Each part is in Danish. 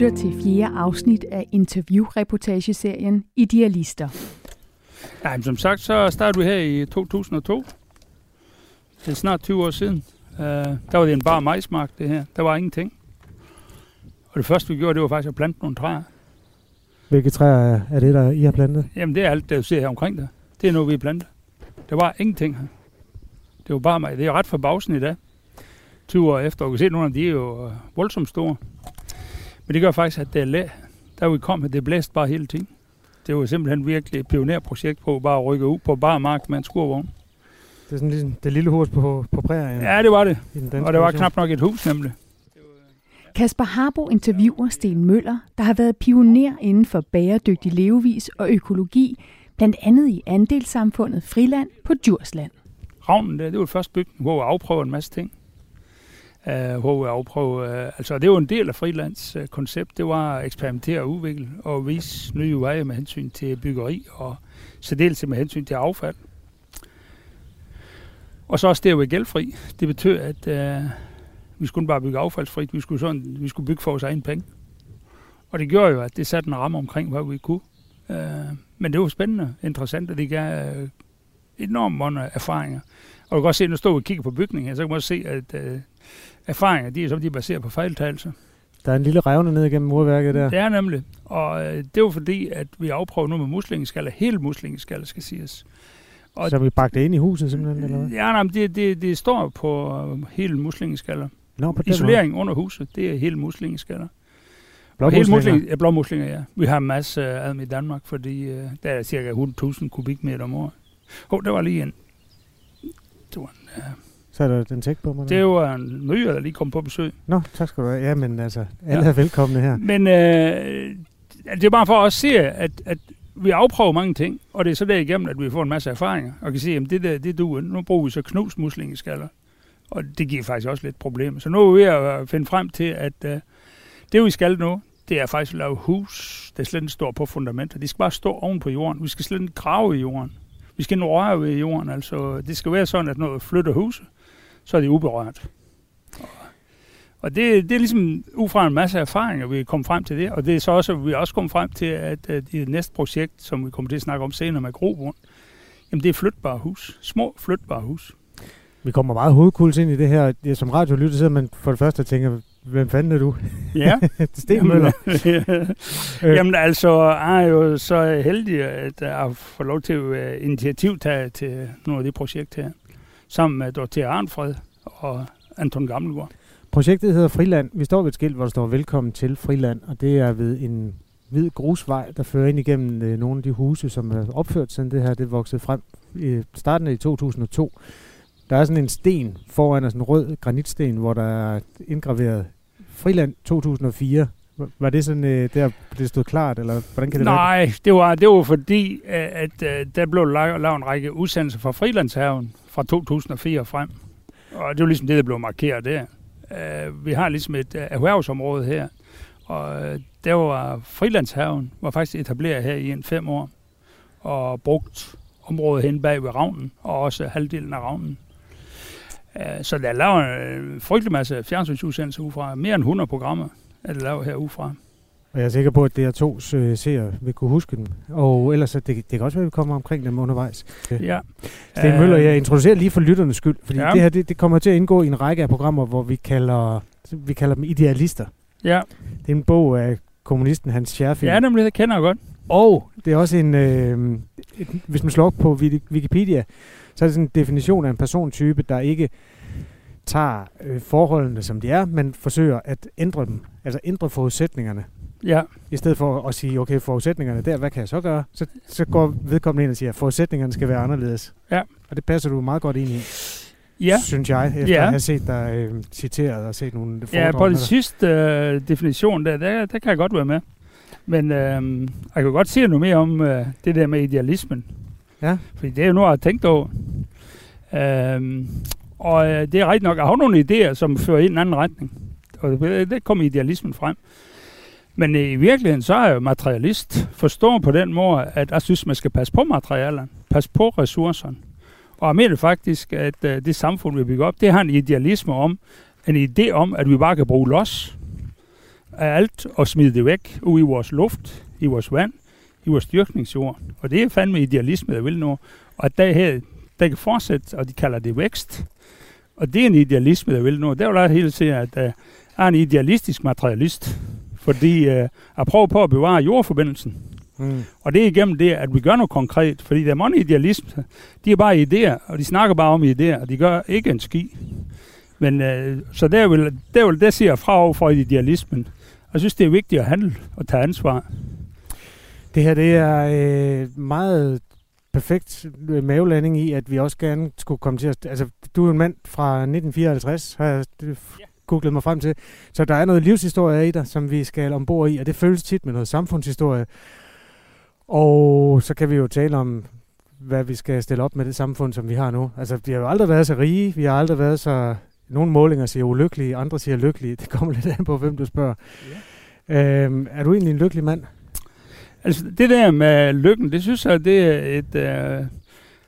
lytter til fjerde afsnit af interviewreportageserien Idealister. Ja, men som sagt, så startede vi her i 2002. Det er snart 20 år siden. Uh, der var det en bar majsmark, det her. Der var ingenting. Og det første, vi gjorde, det var faktisk at plante nogle træer. Hvilke træer er det, der I har plantet? Jamen, det er alt, det du ser her omkring dig. Det er noget, vi har plantet. Der var ingenting her. Det var bare mig. Det er ret forbavsende i dag. 20 år efter. Og kan se, at nogle af de er jo voldsomt store. Men det gør faktisk, at det er læ. Der vi kom, at det blæste bare hele tiden. Det var simpelthen virkelig et pionerprojekt på bare at rykke ud på bare mark med en skurvogn. Det er sådan ligesom det lille hus på, på prærien. Ja, det var det. Og det var knap nok et hus nemlig. Kasper Harbo interviewer Sten Møller, der har været pioner inden for bæredygtig levevis og økologi, blandt andet i andelssamfundet Friland på Djursland. Ravnen, det, det var det første bygning, hvor vi afprøvede en masse ting. Uh, hvor vi afprøvede, øh, altså det var en del af Frilands øh, koncept, det var at eksperimentere og udvikle og vise nye veje med hensyn til byggeri og særdeles med hensyn til affald. Og så også det at være gældfri. Det betød, at uh, vi skulle bare bygge affaldsfrit, vi skulle, sådan, vi skulle bygge for vores egen penge. Og det gjorde jo, at det satte en ramme omkring, hvad vi kunne. Uh, men det var spændende, interessant, og det gav uh, enormt mange erfaringer. Og du kan også se, når du står og kigger på bygningen, så kan man også se, at uh, erfaringer, de er som de er baseret på fejltagelser. Der er en lille revne ned igennem murværket der. Det er nemlig. Og øh, det var fordi, at vi afprøvede nu med muslingeskaller, hele muslingeskaller skal siges. Og så vi bragt det ind i huset simpelthen, eller hvad? Ja, nej, det, det, det står på øh, hele muslingeskaller. Nå, på Isolering måde. under huset, det er hele muslingeskaller. Blåmuslinger? Musling, ja, blåmuslinger, ja. Vi har en masse af dem i Danmark, fordi øh, der er cirka 100.000 kubikmeter om året. Hov, der var lige en... Det var en... Øh, så er der den tæk på mig. Det var en myre, der lige kom på besøg. Nå, tak skal du have. Ja, men altså, alle ja. er velkomne her. Men øh, det er bare for at se, at, at vi afprøver mange ting, og det er så der igennem, at vi får en masse erfaringer, og kan sige, at det der, det du, nu bruger vi så knus muslingeskaller. Og det giver faktisk også lidt problemer. Så nu er vi ved at finde frem til, at uh, det vi skal nu, det er faktisk at lave hus, der slet ikke står på fundamenter. De skal bare stå oven på jorden. Vi skal slet ikke grave i jorden. Vi skal røre ved jorden. Altså, det skal være sådan, at når vi flytter huset, så er det uberørt. Og det, det er ligesom ud fra en masse erfaringer, vi er kommet frem til det, og det er så også, at vi er også kommet frem til, at, det næste projekt, som vi kommer til at snakke om senere med Grobund, jamen det er flytbare hus, små flytbare hus. Vi kommer meget hovedkuls ind i det her. Ja, som radiolytter sidder man for det første og tænker, hvem fanden er du? Ja. Sten Møller. Øh. Jamen altså, jeg er jo så heldig, at jeg får lov til at være initiativtager til nogle af de projekter her sammen med Dorothea Arnfred og Anton Gammelgaard. Projektet hedder Friland. Vi står ved et skilt, hvor der står Velkommen til Friland, og det er ved en hvid grusvej, der fører ind igennem øh, nogle af de huse, som er opført siden det her det voksede frem i starten af 2002. Der er sådan en sten foran, sådan en rød granitsten, hvor der er indgraveret Friland 2004. Var det sådan, øh, der det stod klart, eller hvordan kan det Nej, være? det var, det var fordi, øh, at, at der blev lavet, lavet en række udsendelser fra Frilandshaven fra 2004 frem. Og det var ligesom det, der blev markeret der. Uh, vi har ligesom et uh, erhvervsområde her, og uh, der var Frilandshaven, var faktisk etableret her i en fem år, og brugt området hen bag ved Ravnen, og også halvdelen af Ravnen. Uh, så der er lavet en frygtelig masse fjernsynsudsendelser ud fra. Mere end 100 programmer er det lavet herudefra. Og jeg er sikker på, at DR2's øh, seere vil kunne huske dem. Og ellers, det, det kan også være, at vi kommer omkring dem undervejs. Ja. Sten Møller, jeg introducerer lige for lytternes skyld, fordi ja. det her det, det kommer til at indgå i en række af programmer, hvor vi kalder, vi kalder dem idealister. Ja. Det er en bog af kommunisten Hans Scherfing. Ja, nemlig, det kender jeg godt. Og det er også en, øh, et, hvis man slår op på Wikipedia, så er det sådan en definition af en persontype, der ikke tager øh, forholdene, som de er, men forsøger at ændre dem, altså ændre forudsætningerne. Ja. I stedet for at sige, okay, forudsætningerne der, hvad kan jeg så gøre? Så, så går vedkommende ind og siger, at forudsætningerne skal være anderledes. Ja. Og det passer du meget godt ind i. Ja. Synes jeg, efter ja. at have set dig øh, citeret og set nogle Ja, på den sidste øh, definition der, der, der kan jeg godt være med. Men øh, jeg kan godt sige noget mere om øh, det der med idealismen. Ja. Fordi det er jo noget, jeg har tænkt over. Øh, og øh, det er rigtigt nok, at have nogle idéer, som fører i en anden retning. Og det, øh, det kommer idealismen frem. Men øh, i virkeligheden, så er jeg jo materialist. Forstår på den måde, at jeg synes, man skal passe på materialerne. Passe på ressourcerne. Og jeg mener faktisk, at øh, det samfund, vi bygger op, det har en idealisme om, en idé om, at vi bare kan bruge los. af alt og smide det væk ud i vores luft, i vores vand, i vores dyrkningsjord. Og det er fandme idealisme, der vil nu. Og at der her, der kan fortsætte, og de kalder det vækst. Og det er en idealisme, der vil nå. Der vil jeg hele tiden, at uh, jeg er en idealistisk materialist. Fordi uh, jeg prøver på at bevare jordforbindelsen. Mm. Og det er igennem det, at vi gør noget konkret. Fordi der er mange idealisme. De er bare idéer, og de snakker bare om idéer, og de gør ikke en ski. Men uh, så der vil, der vil det siger jeg fra over for idealismen. Jeg synes, det er vigtigt at handle og tage ansvar. Det her det er øh, meget perfekt mavelanding i, at vi også gerne skulle komme til at... Altså, du er en mand fra 1954, har jeg googlet mig frem til. Så der er noget livshistorie i dig, som vi skal ombord i, og det føles tit med noget samfundshistorie. Og så kan vi jo tale om, hvad vi skal stille op med det samfund, som vi har nu. Altså, vi har jo aldrig været så rige, vi har aldrig været så... Nogle målinger siger ulykkelige, andre siger lykkelige. Det kommer lidt an på, hvem du spørger. Ja. Øhm, er du egentlig en lykkelig mand? Altså, det der med lykken, det synes jeg, det er et, øh,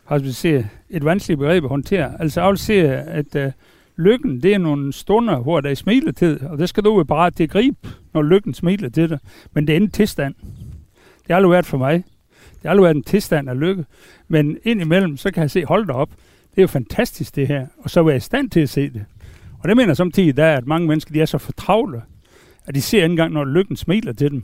har vi se, et vanskeligt begreb at håndtere. Altså, jeg vil sige, at øh, lykken, det er nogle stunder, hvor der er smiletid, og det skal du jo bare til at gribe, når lykken smiler til dig. Men det er en tilstand. Det har aldrig været for mig. Det har aldrig været en tilstand af lykke. Men indimellem, så kan jeg se, hold da op, det er jo fantastisk det her. Og så være i stand til at se det. Og det mener jeg samtidig, der, at mange mennesker, de er så fortravlet, at de ser ikke engang, når lykken smiler til dem.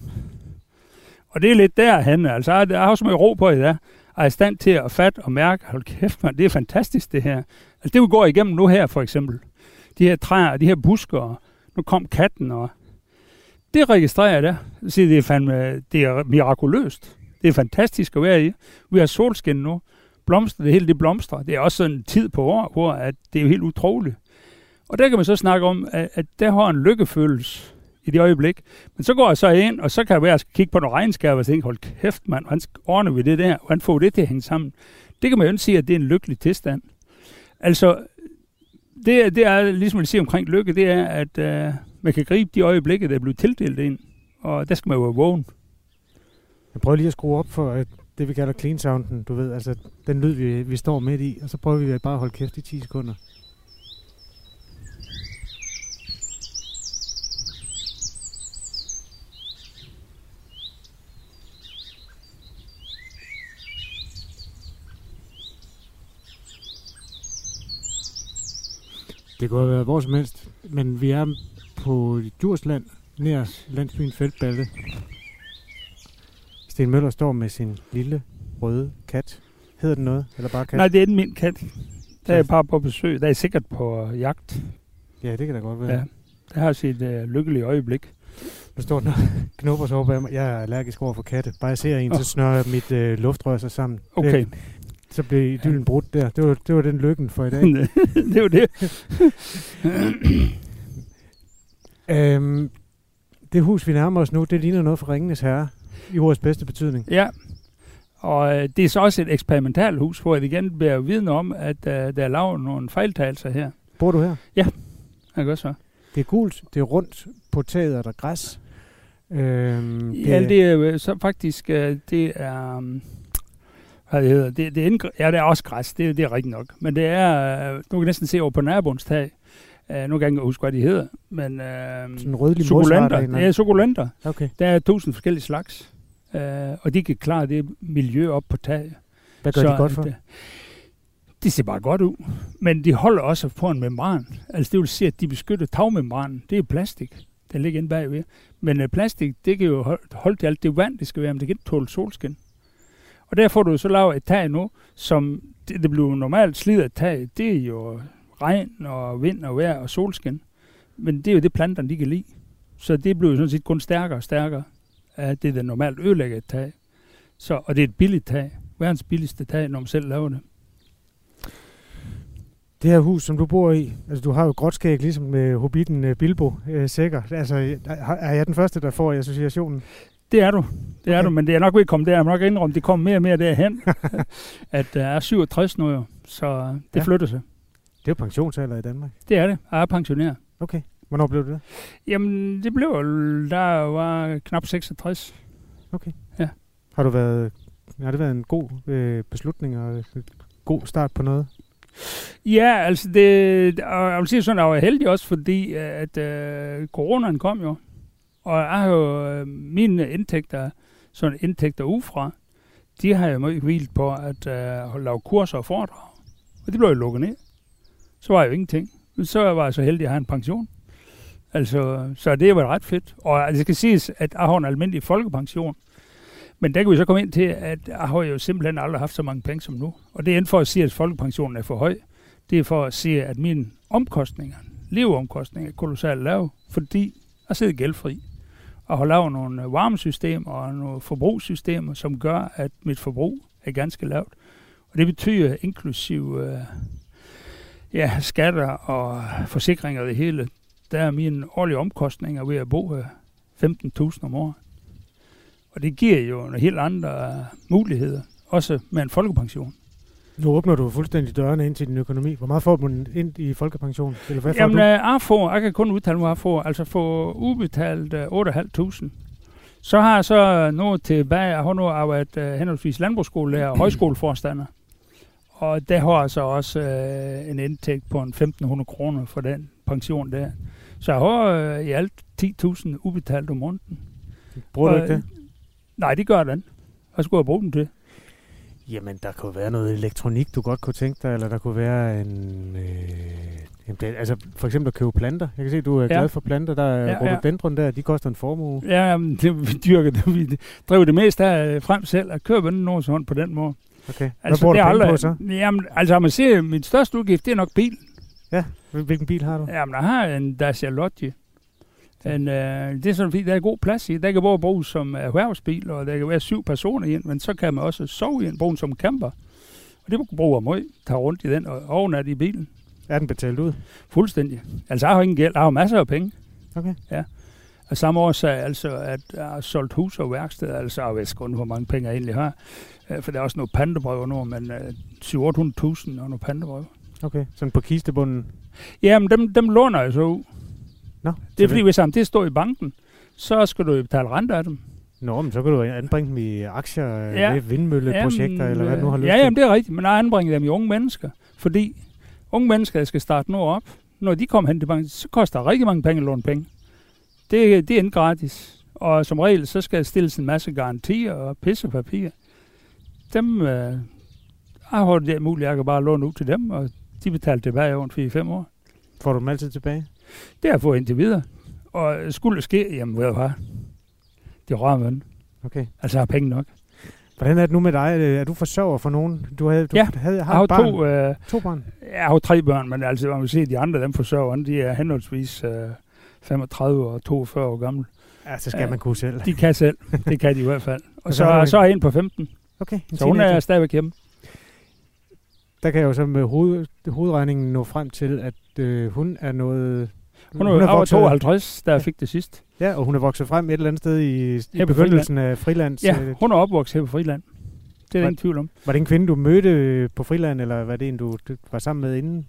Og det er lidt der, han altså, jeg har også med ro på i dag, er i stand til at fatte og mærke, hold kæft man, det er fantastisk det her. Altså det vi går igennem nu her for eksempel, de her træer, de her busker, og nu kom katten, og det registrerer jeg der. Så det er fandme, det er mirakuløst. Det er fantastisk at være i. Vi har solskin nu. Blomster, det hele det blomstrer. Det er også sådan en tid på år, hvor at det er jo helt utroligt. Og der kan man så snakke om, at, at der har en lykkefølelse i det øjeblik. Men så går jeg så ind, og så kan jeg være, at jeg skal kigge på nogle regnskaber og tænke, hold kæft mand, hvordan ordner vi det der? Hvordan får det til at hænge sammen? Det kan man jo ikke sige, at det er en lykkelig tilstand. Altså, det, det er ligesom at sige omkring lykke, det er, at øh, man kan gribe de øjeblikke, der er blevet tildelt ind, og der skal man jo være vågen. Jeg prøver lige at skrue op for at det, vi kalder clean sounden, du ved, altså den lyd, vi, vi står midt i, og så prøver vi bare at holde kæft i 10 sekunder. Det kunne have været hvor som helst, men vi er på Djursland, nær landsbyen Feltballe. Sten Møller står med sin lille røde kat. Hedder den noget, eller bare kat? Nej, det er min kat. Der er jeg bare på besøg. Der er sikkert på jagt. Ja, det kan da godt være. Ja, det har sit uh, lykkelige øjeblik. Nu står den og knupper sig over mig. Jeg er allergisk over for katte. Bare jeg ser en, oh. så snører mit øh, luftrør sig sammen. Okay. Det, så blev idyllen ja. brudt der. Det var, det var den lykken for i dag. det var det. øhm, det hus, vi nærmer os nu, det ligner noget for Ringenes Herre, i ordets bedste betydning. Ja, og øh, det er så også et eksperimentalt hus, hvor jeg igen bliver vidne om, at øh, der er lavet nogle fejltagelser her. Bor du her? Ja, jeg gør så. Det er gult, det er rundt, på taget er der græs. Øhm, det ja, det er så faktisk, øh, det er... Hvad det. Det, det er, ja, det er også græs, det, det er rigtigt nok. Men det er, øh, nu kan næsten se over på naboens tag, uh, nu kan jeg ikke huske, hvad de hedder, men uh, Sådan rødlig sukulenter. Det er sukulenter. Okay. Der er tusind forskellige slags, uh, og de kan klare det miljø op på tag. Hvad gør Så, de godt for? Det, de ser bare godt ud, men de holder også på en membran. Altså det vil sige, at de beskytter tagmembranen. Det er plastik, der ligger inde bagved. Men uh, plastik, det kan jo holde, holde til alt det vand, det skal være, men det kan ikke tåle solskin. Og der får du så lavet et tag nu, som det, det bliver normalt slidt af tag. Det er jo regn og vind og vejr og solskin. Men det er jo det, planterne de kan lide. Så det bliver jo sådan set kun stærkere og stærkere, at det er det normalt ødelægger et tag. Så, og det er et billigt tag. Verdens billigste tag, når man selv laver det. Det her hus, som du bor i, altså du har jo gråtskæg ligesom med hobbiten øh, Bilbo øh, sikkert. Altså, er jeg den første, der får associationen? Det er du. Det okay. er du, men det er nok ved at komme der. Jeg må nok indrømme, det kommer mere og mere derhen. at der er 67 nu jo, så det ja. flytter sig. Det er jo pensionsalder i Danmark. Det er det. Jeg er pensionær. Okay. Hvornår blev det? Jamen, det blev der var knap 66. Okay. Ja. Har du været, har det været en god øh, beslutning og en god start på noget? Ja, altså det, og jeg vil sige sådan, at jeg var heldig også, fordi at øh, coronaen kom jo. Og jeg har jo øh, mine indtægter, sådan indtægter ufra, de har jeg meget hvilet på at øh, lave kurser og foredrag. Og det blev jo lukket ned. Så var jeg jo ingenting. Men så var jeg så heldig at have en pension. Altså, så det var ret fedt. Og altså, det skal siges, at jeg har en almindelig folkepension. Men der kan vi så komme ind til, at jeg har jo simpelthen aldrig haft så mange penge som nu. Og det er inden for at sige, at folkepensionen er for høj. Det er for at sige, at mine omkostninger, leveomkostninger, er kolossalt lave, fordi jeg sidder gældfri og har lavet nogle øh, varmesystemer og nogle forbrugssystemer, som gør, at mit forbrug er ganske lavt. Og det betyder inklusiv øh, ja, skatter og forsikringer og det hele, der er mine årlige omkostninger ved at bo øh, her 15.000 om året. Og det giver jo en helt andre øh, muligheder, også med en folkepension. Nu åbner du fuldstændig dørene ind til din økonomi. Hvor meget får du ind i folkepension? Eller hvad får Jamen, du? øh, jeg, får, jeg kan kun udtale, hvad jeg får. Altså få udbetalt uh, 8.500. Så har jeg så noget tilbage. Jeg har nu arbejdet uh, henholdsvis landbrugsskolelærer og højskoleforstander. Og der har jeg så også uh, en indtægt på en 1.500 kroner for den pension der. Så jeg har uh, i alt 10.000 udbetalt om måneden. Bruger du ikke det? Nej, det gør den. Hvad skulle jeg bruge den til? Jamen, der kunne være noget elektronik, du godt kunne tænke dig, eller der kunne være en... Øh, jamen det, altså, for eksempel at købe planter. Jeg kan se, du er Ja. glad for planter. Der er Ja, ja, ja. rhododendron der, de koster en formue. Ja, jamen, det, vi dyrker det. Vi driver det mest af frem selv at købe nogen sådan på den måde. Okay. Hvad Altså, bruger du penge aldrig, på så? Jamen, altså, man ser, min største udgift, det er nok bil. Hvil- Hvilken bil har du? Jamen, jeg har en Dacia Logi. En, øh, det er sådan, fordi der er god plads i. Der kan både bruges som erhvervsbil, og der kan være syv personer i en, men så kan man også sove i en, bruge den som camper. Og det bruger jeg meget. Tage rundt i den og overnat i bilen. Er den betalt ud? Fuldstændig. Altså, jeg har ingen gæld. Jeg har masser af penge. Okay. Og samme årsag, altså, at jeg har solgt hus og værksted, altså, jeg ved ikke, hvor mange penge jeg egentlig har. Øh, For der er også nogle pantebrøve nu, men øh, 700.000 og nogle pantebrøve. Okay. Sådan på kistebunden? Jamen, dem, dem låner jeg så ud. Nå. Det er fordi, hvis det står i banken, så skal du betale rente af dem. Nå, men så kan du anbringe dem i aktier, Ja. ja. vindmølleprojekter, eller hvad du nu har lyst ja, til. jamen, det er rigtigt, men jeg anbringer dem i unge mennesker. Fordi unge mennesker, der skal starte nu op, når de kommer hen til banken, så koster det rigtig mange penge at låne penge. Det, det er ikke gratis. Og som regel, så skal der stilles en masse garantier og pissepapir. Dem øh, jeg har det muligt, jeg kan bare låne ud til dem, og de betaler tilbage over 4-5 år. Får du dem altid tilbage? Det har jeg fået indtil videre. Og skulle det ske, jamen ved du hvad, det rører man. Okay. Altså har penge nok. Hvordan er det nu med dig? Øh, Er du forsørger for nogen? Du havde, du Ja, havde, har Jeg har barn. to, øh, to børn? jeg har tre børn, men altså, man kan se, de andre, dem forsørger, de er henholdsvis øh, 35 og 42 år gamle. Ja, så skal Ja. man kunne selv. De kan selv. Det kan de i hvert fald. Og så så, så er en på 15. Okay, en Så hun er stadigvæk hjemme. Der kan jeg jo så med hoved, hovedregningen nå frem til, at øh, hun er noget... Hun er jo over 52, da jeg fik det sidst. Ja, og hun er vokset frem et eller andet sted i, i begyndelsen af frilands. Ja, øh, hun er opvokset her på Friland. Det er der ingen tvivl om. Var det en kvinde, du mødte øh, på friland, eller var det en, du, du var sammen med inden?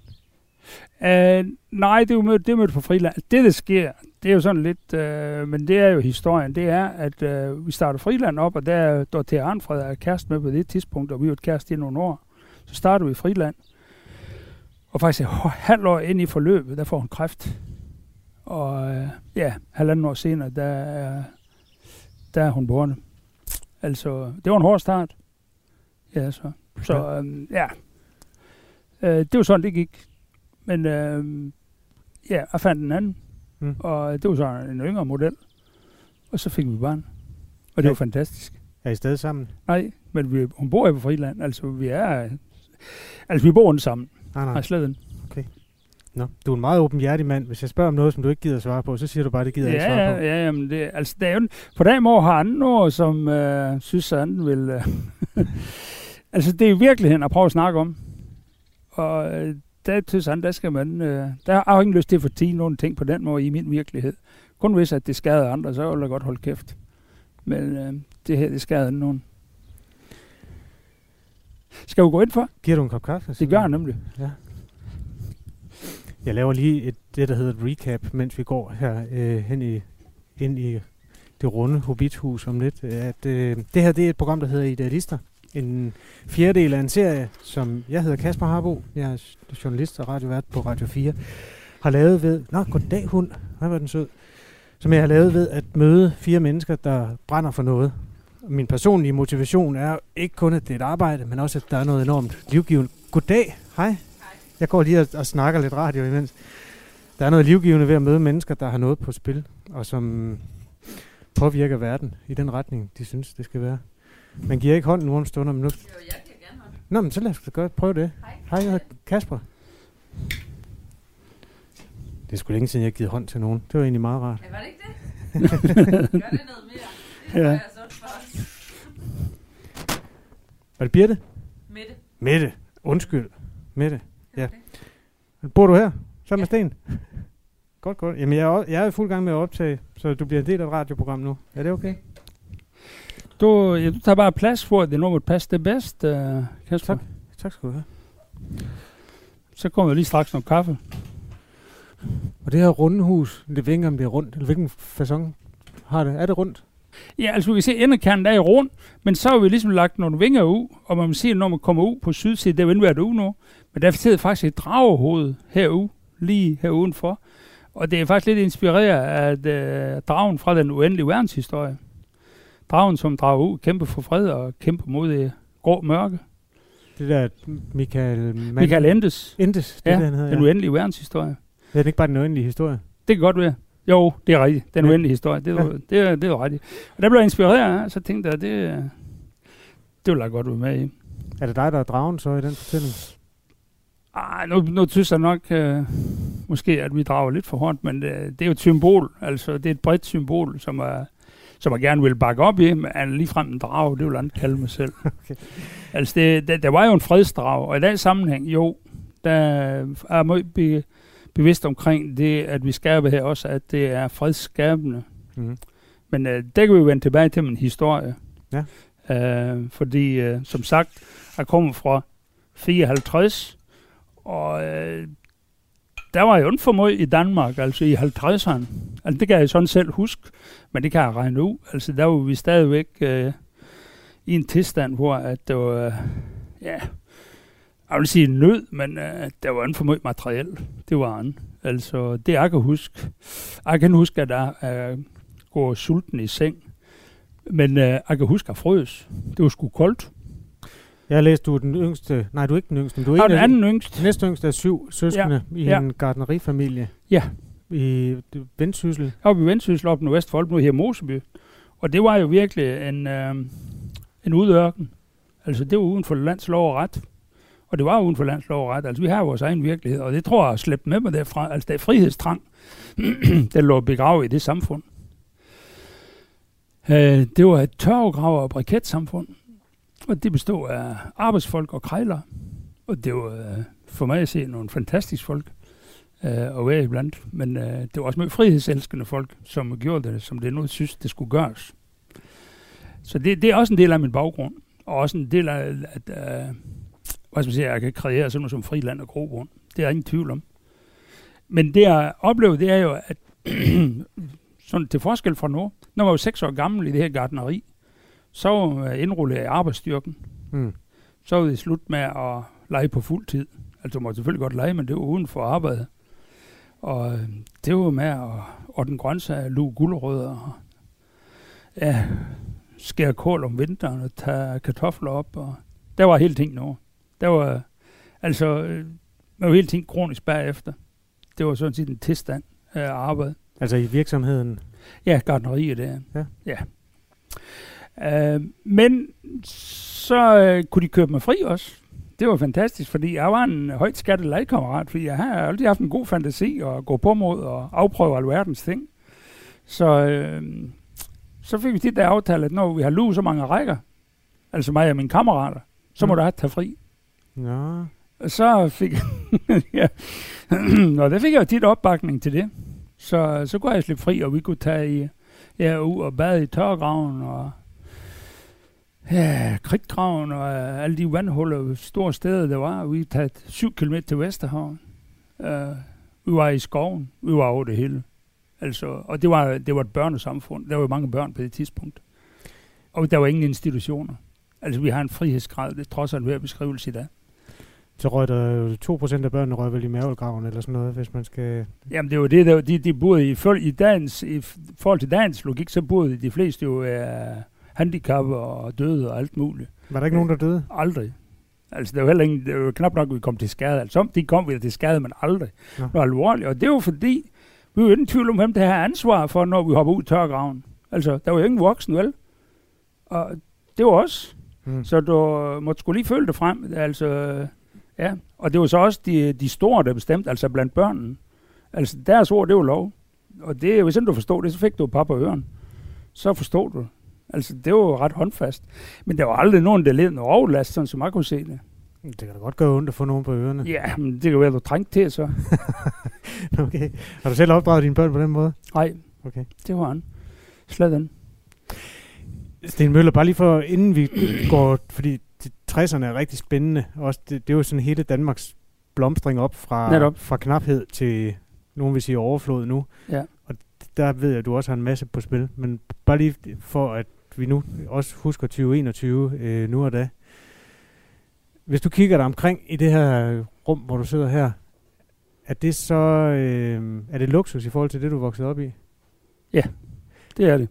Uh, nej, det er jo mødt, det er mødt på Friland. Det, der sker, det er jo sådan lidt, uh, men det er jo historien, det er, at uh, vi starter Friland op, og der er Dorte Arnfred er kæreste med på det tidspunkt, og vi har været kæreste i nogle år. Så starter vi i Friland. Og faktisk et halvt år ind i forløbet, der får hun kræft. Og uh, ja, halvanden år senere, der er, der er hun borte. Altså, det var en hård start. Ja, så. Så um, ja, uh, det var sådan, det gik. Men øh, ja, jeg fandt en anden, Mm. og det var så en yngre model. Og så fik vi barn. Og det Ja. var fantastisk. Er I stadig sammen? Nej, men vi, hun bor jo på Friland, altså vi er... Altså vi bor sammen, Nej, nej, nej. slet ikke. Nå, du er en meget åbenhjertig mand. Hvis jeg spørger om noget, som du ikke gider svare på, så siger du bare, det gider jeg ikke Ja, svare ja, på. ja, jamen det, altså det er jo, på den måde har andre, som øh, synes, at anden vil... Øh, altså det er i virkeligheden at prøve at snakke om. Og øh, der synes han, der skal man... Øh, der har jeg ikke lyst til at fortige nogen ting på den måde i min virkelighed. Kun hvis, at det skader andre, så vil jeg godt holde kæft. Men øh, det her, det skader nogen. Skal vi gå ind for? Giver du en kop kaffe? Det gør jeg nemlig. Jeg laver lige et, det, der hedder et recap, mens vi går her øh, hen i, ind i det runde Hobbithus om lidt. At, øh, det her det er et program, der hedder Idealister. En fjerdedel af en serie, som jeg hedder Kasper Harbo. Jeg er journalist og radiovært på Radio 4. Har lavet ved... Nå, goddag hund. Hvor var den sød. som jeg har lavet ved at møde fire mennesker, der brænder for noget. Min personlige motivation er ikke kun, at det er et arbejde, men også, at der er noget enormt livgivende. Goddag. Hej. Jeg går lige og, og snakker lidt radio imens. Der er noget livgivende ved at møde mennesker, der har noget på spil, og som påvirker verden i den retning, de synes, det skal være. Man giver ikke hånden nogle stunder, men nu... Jo, jeg giver gerne hånd. Nå, men så lad os godt prøve det. Hej. Hej, jeg hedder Kasper. Det er sgu længe siden, jeg har givet hånd til nogen. Det var egentlig meget rart. Ja, var det ikke det? Gør det noget mere. Det Ja. er sundt for os. Var det Birte? Mette. Mette. Undskyld. Mette. Ja. Okay. Bor du her? Sammen med Sten? Godt, godt. Jamen, jeg er, jeg er i fuld gang med at optage, så du bliver en del af et radioprogram nu. Er det okay? Du, ja, du tager bare plads for, at det nu passe det bedst, uh, Kasper. Tak. Tak skal du have. Så kommer der lige straks noget kaffe. Og det her runde hus, det ved ikke, om det er rundt, eller hvilken façon har det? Er det rundt? Ja, altså vi kan se, at endekernen der er i rund, men så har vi ligesom lagt nogle vinger ud, og man må sige, at når man kommer ud på sydsiden, det er jo været ude nu, men der sidder faktisk et dragehoved herude, lige her udenfor. Og det er faktisk lidt inspireret af øh, dragen fra den uendelige verdenshistorie. Dragen, som drager ud, kæmper for fred og kæmper mod det grå mørke. Det der Michael... Man- Michael Endes, Endes, det Ja, det, han hedder. den Ja. uendelige verdenshistorie. Det er ikke bare den uendelige historie. Det kan godt være. Jo, det er rigtigt. Den Ja. uendelige historie. Det er, Ja. det, er, det er rigtigt. Og der blev jeg inspireret så tænkte jeg, det, det vil jeg godt være med i. Er det dig, der er dragen så i den fortælling? Ej, nu, nu synes jeg nok, øh, måske, at vi drager lidt for hårdt, men øh, det er jo et symbol. Altså, det er et bredt symbol, som, er, som jeg gerne vil bakke op i, men ligefrem en drag, det vil ikke kalde mig selv. Okay. Altså, det, der, der var jo en fredsdrag, og i den sammenhæng, jo, der er jeg meget be, bevidst omkring det, at vi skaber her også, at det er fredsskabende. Mm. Men øh, der kan vi vende tilbage til min historie. Ja. Øh, fordi, øh, som sagt, jeg kommer fra 54, og øh, der var jo en for meget i Danmark, altså i 50'erne. Altså det kan jeg sådan selv huske, men det kan jeg regne ud. Altså der var vi stadigvæk øh, i en tilstand, hvor at det var, øh, ja, jeg vil sige nød, men øh, der var ikke for meget materiel. Det var andet. Altså det jeg kan huske. Jeg kan huske, at jeg øh, går sulten i seng. Men øh, jeg kan huske, at jeg frøs. Det var sgu koldt. Jeg har læst, du er den yngste. Nej, du er ikke den yngste, men du er en den anden yngste. Næste yngste af syv søskende ja. i Ja. en gartnerifamilie. Ja. I Vendsyssel. Jeg var i Vendsyssel op i Vestfold, nu her i Moseby. Og det var jo virkelig en, øh, en udørken. Altså, det var uden for landslov og ret. Og det var uden for landslov og ret. Altså, vi har vores egen virkelighed, og det tror jeg har slæbt med mig derfra. Altså, der er frihedstrang, der lå begravet i det samfund. Øh, det var et tørvegraver- og briketsamfund. Og det bestod af arbejdsfolk og krejler. Og det var øh, for mig at se nogle fantastiske folk øh, at være iblandt. Men øh, det var også med frihedselskende folk, som gjorde det, som det nu synes, det skulle gøres. Så det, det er også en del af min baggrund. Og også en del af, at øh, hvad skal man sige, jeg kan kreere sådan noget som friland og grobund. Det er ingen tvivl om. Men det jeg oplevede, det er jo, at sådan til forskel fra nu, når man var seks år gammel i det her gardneri, så var jeg indrullet i arbejdsstyrken. Mm. Så var det slut med at lege på fuld tid. Altså, man selvfølgelig godt lege, men det var uden for arbejde. Og øh, det var med at ordne grøntsager, luge gulerødder, og ja, skære kål om vinteren og tage kartofler op. Og der var hele ting nu. Der var, altså, øh, man var hele tiden kronisk bagefter. Det var sådan set en tilstand af arbejde. Altså i virksomheden. Ja, gardneriet der. Ja. ja. Øh, men så øh, kunne de købe mig fri også. Det var fantastisk, fordi jeg var en højt skattet legekammerat, fordi jeg har altid haft en god fantasi og gå på mod og afprøve alverdens ting. Så, øh, så fik vi det der aftale, at når vi har luet så mange rækker, altså mig og mine kammerater, så må Mm. du have tage fri. Nå. Og så fik ja. Nå, der fik jeg jo tit opbakning til det. Så, så kunne jeg slippe fri, og vi kunne tage i, ja, ud og bade i tørgraven, og ja, kridtgraven, og øh, alle de vandhuller, store steder, der var. Vi taget syv km til Vesterhavn. Uh, vi var i skoven. Vi var over det hele. Altså, og det var, det var et børnesamfund. Der var mange børn på det tidspunkt. Og der var ingen institutioner. Altså, vi har en frihedsgrad, det er trods alt hver beskrivelse i dag. Så røg der jo 2% af børnene røg vel i mavelgraven eller sådan noget, hvis man skal... Jamen, det var det, der, de, de boede i, i, dagens, i forhold til dagens logik, så boede de fleste jo uh, handicap og døde og alt muligt. Var der ikke nogen, der døde? Aldrig. Altså, det var heller ingen, det var knap nok, at vi kom til skade. Altså, om de kom vi til skade, men aldrig. Nå. Det var alvorligt. Og det var fordi, vi var ingen tvivl om, hvem det her ansvar for, når vi hopper ud i tørgraven. Altså, der var jo ingen voksen, vel? Og det var os. Mm. Så du måtte skulle lige føle det frem. Altså, ja. Og det var så også de, de store, der bestemte, altså blandt børnene. Altså, deres ord, det var lov. Og det, hvis ikke du forstod det, så fik du pap på øren. Så forstod du. Altså, det var jo ret håndfast. Men der var aldrig nogen, der led noget overlast, sådan som jeg kunne se det. Det kan da godt gøre ondt at få nogen på ørerne. Ja, men det kan være, du trængte til, så. Okay. Har du selv opdraget dine børn på den måde? Nej, Okay. det var han. Slet den. Sten Møller, bare lige for, inden vi går, fordi de 60'erne er rigtig spændende, også det, det er jo sådan hele Danmarks blomstring op fra, Netop. fra knaphed til, nogen vil sige overflod nu. Ja. Og der ved jeg, at du også har en masse på spil, men bare lige for, at vi nu også husker 2021 øh, nu og da. Hvis du kigger dig omkring i det her rum, hvor du sidder her, er det så øh, er det luksus i forhold til det, du er vokset op i? Det er det.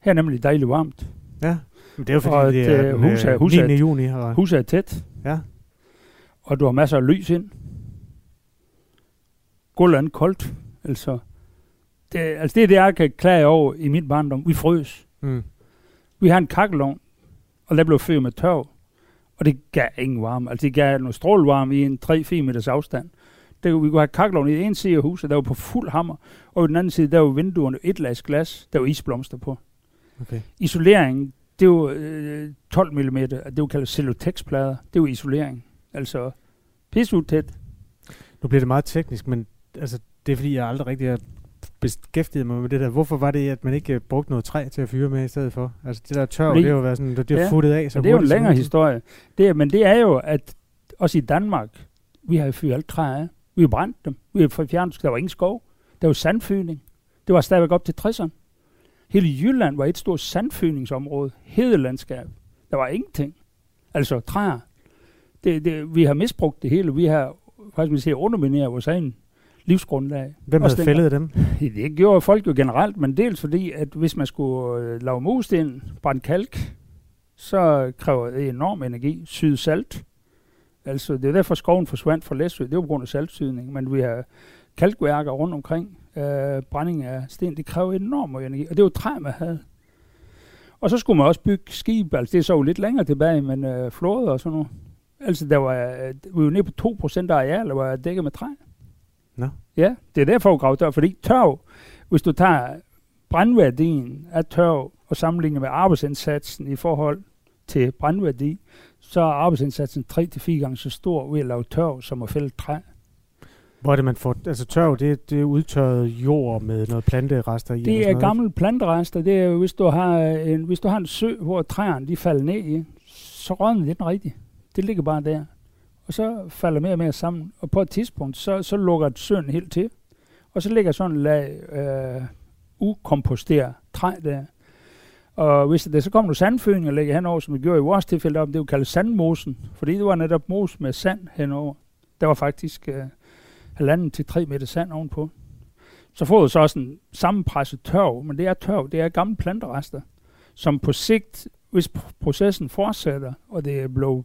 Her er nemlig dejligt varmt. Ja. Men det er jo fordi, Og det er den, huset er- øh, huset er- 9. juni. Og, Huset er tæt, ja. og du har masser af lys ind. Gulvet er koldt. Altså, det, altså det er det, jeg kan klage over i min barndom. Vi frøs. Mm. Vi har en kakkelovn, og der blev fyret med tørv. Og det gav ingen varme. Altså det gav noget strålevarme i en 3-4 meters afstand. Der, vi kunne have kakkelovn i en side af huset, der var på fuld hammer. Og i den anden side, der var vinduerne et lags glas, der var isblomster på. Okay. Isoleringen, det var øh, 12 mm, det var kaldt cellotex-plader. Det var isolering. Altså pisse tæt. Nu bliver det meget teknisk, men altså, det er fordi, jeg aldrig rigtig har beskæftiget mig med det der. Hvorfor var det, at man ikke øh, brugte noget træ til at fyre med i stedet for? Altså det der tørv, Fordi- det har jo været sådan, det, er Ja, futtet af så det er jo en længere historie. Det, er- men det er jo, at også i Danmark, vi har jo fyret alt træ af. Vi har brændt dem. Vi har fjernet, der var ingen skov. Der var sandfyning. Det var stadigvæk op til 60'erne. Hele Jylland var et stort sandfyningsområde. Hedelandskab. Der var ingenting. Altså træer. Det, det, vi har misbrugt det hele. Vi har faktisk man siger, undermineret vores egen livsgrundlag. Hvem havde dengang. fældet dem? Det gjorde folk jo generelt, men dels fordi, at hvis man skulle øh, lave mursten, brænde kalk, så kræver det enorm energi. Syde salt. Altså, det er derfor skoven forsvandt fra Læsø. Det var på grund af saltsydning. Men vi har kalkværker rundt omkring. Øh, brænding af sten, det kræver enorm energi. Og det var træ, man havde. Og så skulle man også bygge skib. Altså, det er så jo lidt længere tilbage, men øh, flåde og sådan noget. Altså, der var, øh, vi var nede på 2% af areal, der var dækket med træ. Nå. Ja, det er derfor, vi graver tørv. Fordi tørv, hvis du tager brændværdien af tørv og sammenligner med arbejdsindsatsen i forhold til brændværdi, så er arbejdsindsatsen 3-4 gange så stor ved at lave tørv, som at fælde træ. Hvor er det, man får... Altså tørv, det, det er udtørret jord med noget planterester i. Det er noget. gamle planterester. Det er hvis du har en, hvis du har en sø, hvor træerne de falder ned i, så rådner det den rigtigt. Det ligger bare der. Og så falder mere og mere sammen. Og på et tidspunkt, så, så lukker søen helt til. Og så ligger sådan en lag øh, ukomposteret træ der. Og hvis det så kommer nogle sandfødninger ligger henover, som vi gjorde i vores tilfælde, om det er jo kaldt sandmosen. Fordi det var netop mos med sand henover. Der var faktisk øh, halvanden til tre meter sand ovenpå. Så får du så også en sammenpresset tørv, men det er tørv, det er gamle planterester, som på sigt, hvis processen fortsætter, og det er blevet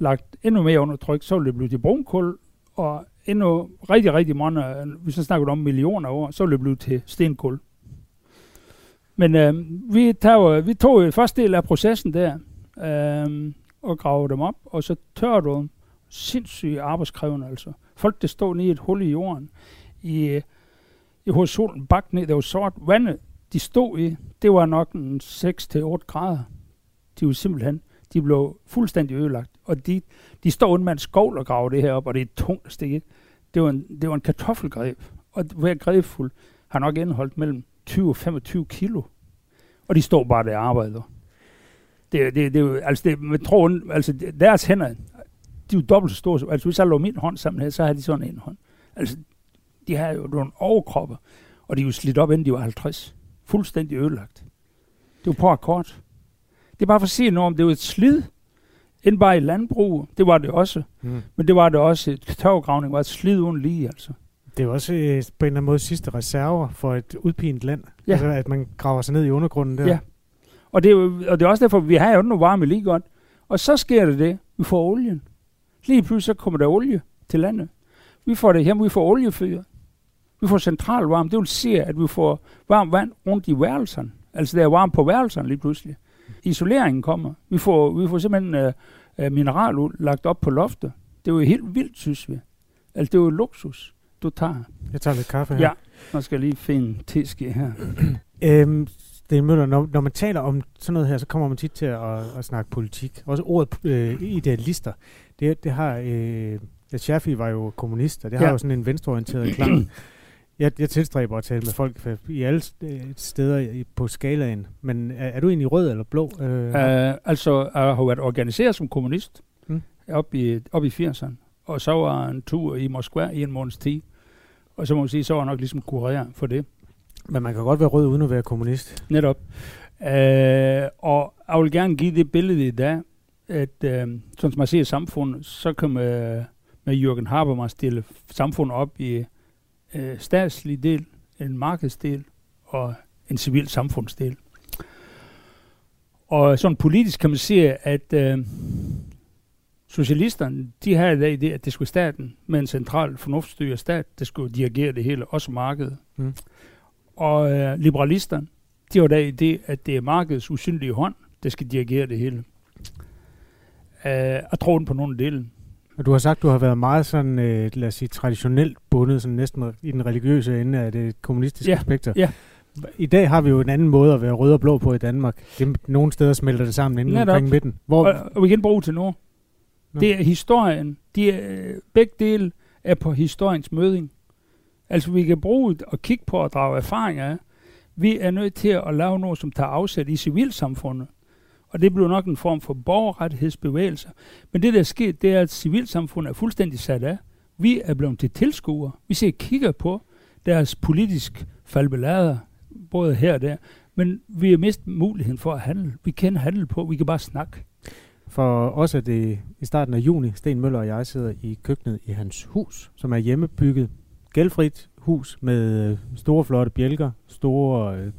lagt endnu mere under tryk, så vil det blive til brunkul, og endnu rigtig, rigtig mange, hvis vi snakker om millioner år, så vil det blive til stenkul. Men øh, vi, tager, vi tog jo første del af processen der, øh, og gravede dem op, og så tør du dem. Sindssygt arbejdskrævende altså. Folk, der stod nede i et hul i jorden, i, i hos solen bagt ned, der var sort. Vandet, de stod i, det var nok en 6-8 grader. De var simpelthen, de blev fuldstændig ødelagt. Og de, de står uden med en skovl og graver det her op, og det er tungt at stikke. Det var en, det var en kartoffelgreb, og hver grebfuld har nok indeholdt mellem 20 og 25 kilo. Og de står bare der og arbejder. Det, det, det, altså det, med tror, altså deres hænder, de er jo dobbelt så store. Altså hvis jeg lå min hånd sammen her, så har de sådan en hånd. Altså, de har jo nogle overkroppe, og de er jo slidt op, inden de var 50. Fuldstændig ødelagt. Det var på akkord. Det er bare for at sige noget om, det jo et slid. Ikke bare i landbrug, det var det også. Mm. Men det var det også, tørvegravning var et slid uden lige, altså. Det er også øh, på en eller anden måde sidste reserver for et udpint land. Ja. Altså, at man graver sig ned i undergrunden der. Ja. Og det, er jo, og det er også derfor, vi har jo nu varme lige godt. Og så sker det det, vi får olien. Lige pludselig så kommer der olie til landet. Vi får det hjem, vi får oliefyr. Vi får centralvarme. Det vil sige, at vi får varmt vand rundt i værelserne. Altså der er varmt på værelserne lige pludselig. Isoleringen kommer. Vi får, vi får simpelthen øh, øh, mineraluld lagt op på loftet. Det er jo helt vildt, synes vi. Altså det er jo luksus, du tager. Jeg tager lidt kaffe her. Ja. Nu skal lige finde teske her. Øhm, Sten Møller, når, når man taler om sådan noget her, så kommer man tit til at, at snakke politik. Også ordet øh, idealister. Det, det har... Øh, ja, Shaffi var jo kommunist, og det ja. har jo sådan en venstreorienteret klang. Jeg, jeg tilstræber at tale med folk i alle øh, steder på skalaen. Men er, er du egentlig rød eller blå? Øh, Uh, altså, jeg har været organiseret som kommunist Mm. op, i, op i 80'erne. Og så var en tur i Moskva i en måneds tid. Og så må man sige, så var jeg nok ligesom kureret for det. Men man kan godt være rød uden at være kommunist. Netop. Uh, og jeg vil gerne give det billede i dag, at sådan som man ser samfundet, så kan man med Jürgen Habermas stille samfundet op i uh, statslig del, en markedsdel og en civil samfundsdel. Og sådan politisk kan man se, at øh, socialisterne, de har i dag det, at det skulle staten med en central fornuftsstyret stat, der skulle dirigere det hele, også markedet. Mm. Og øh, liberalisterne, de har i dag det, at det er markedets usynlige hånd, der skal dirigere det hele. Øh, jeg tror den på nogle dele. Og du har sagt, du har været meget sådan, øh, lad os sige, traditionelt bundet, sådan næsten i den religiøse ende af det kommunistiske Ja, spektrum. ja. I dag har vi jo en anden måde at være rød og blå på i Danmark. Det, nogle steder smelter det sammen inden Netop. omkring midten. Hvor, Og, og vi kan bruge til nu. Nå. Det er historien. De er, begge dele er på historiens møding. Altså vi kan bruge det og kigge på og drage erfaringer af. Vi er nødt til at lave noget, som tager afsæt i civilsamfundet. Og det blev nok en form for borgerrettighedsbevægelse. Men det, der er sket, det er, at civilsamfundet er fuldstændig sat af. Vi er blevet til tilskuere. Vi ser kigger på deres politisk falbelader, både her og der. Men vi har mistet muligheden for at handle. Vi kan handle på, vi kan bare snakke. For os er det i starten af juni, Sten Møller og jeg sidder i køkkenet i hans hus, som er hjemmebygget, gældfrit hus med øh, store flotte bjælker, store øh,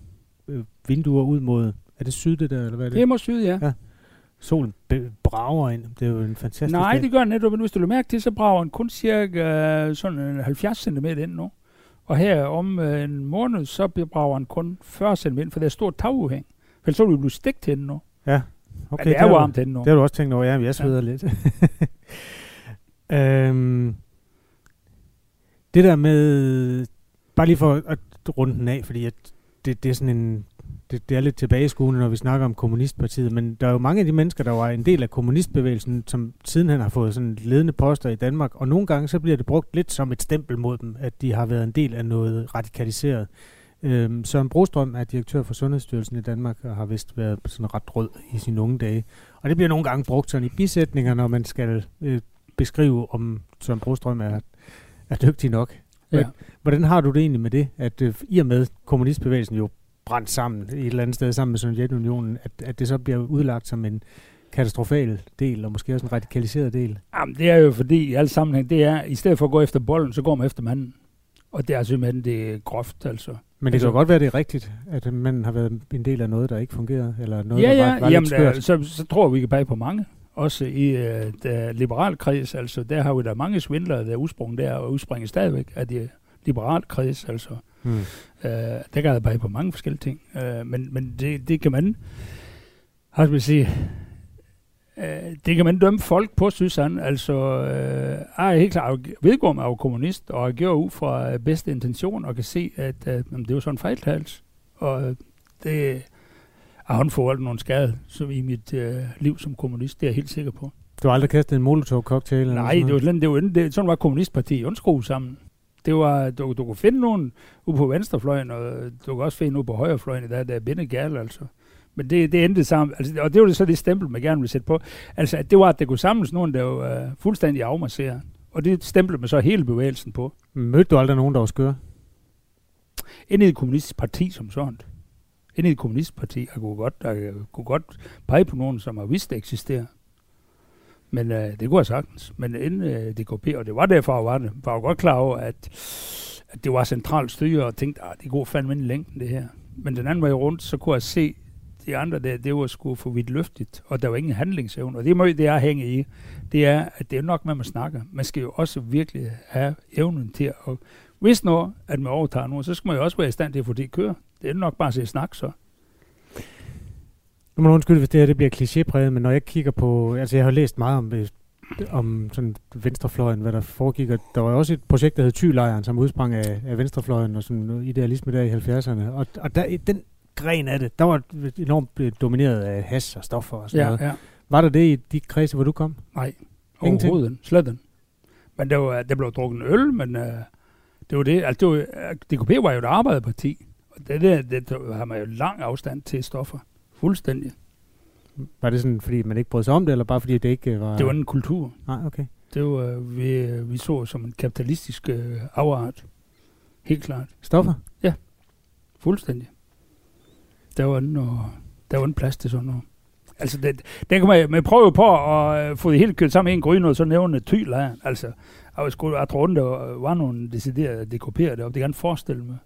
øh vinduer ud mod, er det syd det der, eller hvad er det? Det er måske syd, ja. Ja. Solen brager ind, det er jo en fantastisk Nej, dag. det gør den netop, men hvis du lægger mærke til, så brager den kun cirka øh, sådan en 70 cm ind nu. Og her om øh, en måned, så brager den kun 40 cm ind, for der er stort taguhæng. For så vil du blive stegt til den nu. Ja, Okay, Men det er du- varmt den nu. Det har du også tænkt over, ja, jeg sveder ja. lidt. øhm, det der med, bare lige for at runde den af, fordi at det, det er sådan en, det, det er lidt tilbageskuende, når vi snakker om kommunistpartiet, men der er jo mange af de mennesker, der var en del af kommunistbevægelsen, som sidenhen har fået sådan ledende poster i Danmark, og nogle gange så bliver det brugt lidt som et stempel mod dem, at de har været en del af noget radikaliseret. Øhm, Søren Brostrøm er direktør for Sundhedsstyrelsen i Danmark, og har vist været sådan ret rød i sine unge dage. Og det bliver nogle gange brugt sådan i bisætninger, når man skal øh, beskrive, om Søren Brostrøm er, er dygtig nok. Ja. Hvordan har du det egentlig med det, at øh, i og med kommunistbevægelsen jo brændt sammen et eller andet sted sammen med Sovjetunionen, at, at det så bliver udlagt som en katastrofal del, og måske også en radikaliseret del? Jamen, det er jo fordi, i alle sammenhæng, det er, i stedet for at gå efter bolden, så går man efter manden. Og det er simpelthen, det er groft, altså. Men det kan Altså- jo godt være, det er rigtigt, at man har været en del af noget, der ikke fungerede, eller noget, ja, der ja, var, var jamen, lidt skørt. der, så, så tror vi kan pege på mange. Også i øh, der liberal kreds, altså der har vi der mange svindlere, der er udsprung der, og udspringer stadigvæk af de liberal kreds, altså. Hmm. Øh, der kan jeg pege på mange forskellige ting. Øh, men men det, det kan man, har vi sige, øh, det kan man dømme folk på, synes han. Altså, øh, jeg er helt klar, jeg vedgår, jeg er jo kommunist, og jeg gør ud fra øh, bedste intention, og kan se, at øh, jamen, det er jo sådan en fejltagelse. Og øh, det, jeg har fået nogle skader som i mit øh, liv som kommunist, det er jeg helt sikker på. Du har aldrig kastet en molotov-cocktail? eller Nej, sådan det var, slet, det var, det, sådan var kommunistpartiet undskruet sammen. Det var, du, du kunne finde nogen ude på venstrefløjen, og du kunne også finde ude på højrefløjen, der, der er binde gærl, altså. Men det, det endte sammen, altså, og det var det så det stempel, man gerne ville sætte på. Altså, at det var, at der kunne samles nogen, der var uh, fuldstændig afmarseret. Og det stemplede man så hele bevægelsen på. Mødte du aldrig nogen, der var skør? Inde i et kommunistisk parti som sådan. Inde i et kommunistisk parti, jeg kunne godt, jeg kunne godt pege på nogen, som har vidst, det eksisterer. Men øh, det kunne jeg sagtens. Men inden øh, DKP, og det var derfor, jeg var det, var jeg godt klar over, at, at det var centralt styre, og tænkte, at det går fandme ind i længden, det her. Men den anden vej rundt, så kunne jeg se, de andre der, det var sgu for vidt løftigt, og der var ingen handlingsevne. Og det må det er hænge i. Det er, at det er nok med, at man snakker. Man skal jo også virkelig have evnen til at... Hvis når, at man overtager nu, så skal man jo også være i stand til at få det at køre. Det er nok bare at se snak, så. Nu må du undskylde, hvis det her det bliver klichépræget, men når jeg kigger på... Altså, jeg har læst meget om, øh, om sådan venstrefløjen, hvad der foregik. Og der var også et projekt, der hed Thylejren, som udsprang af, af venstrefløjen og sådan noget idealisme der i 70'erne. Og, og der, den gren af det, der var enormt øh, domineret af has og stoffer og sådan Ja, noget. ja. Var der det i de kredse, hvor du kom? Nej, Ingenting? overhovedet. Slet ikke. Men der, var, der blev drukket øl, men uh, det var det. Altså, det var, DKP var jo et arbejderparti. Og det, der, det, der har man jo lang afstand til stoffer. Fuldstændig. Var det sådan, fordi man ikke brød sig om det, eller bare fordi det ikke øh, var... Det var en kultur. Nej, okay. Det var, vi, vi så som en kapitalistisk uh, afart. Helt klart. Stoffer? Fuldstændig. Der var en, og, der var en plads til sådan noget. Altså, det, den kan man, man prøver på at øh, få det hele kørt sammen i en gryne, og så nævne Thylejren. Altså, jeg, sgu, jeg tror, der var, var nogle deciderede DKP'er deroppe. Det kan jeg forestille mig.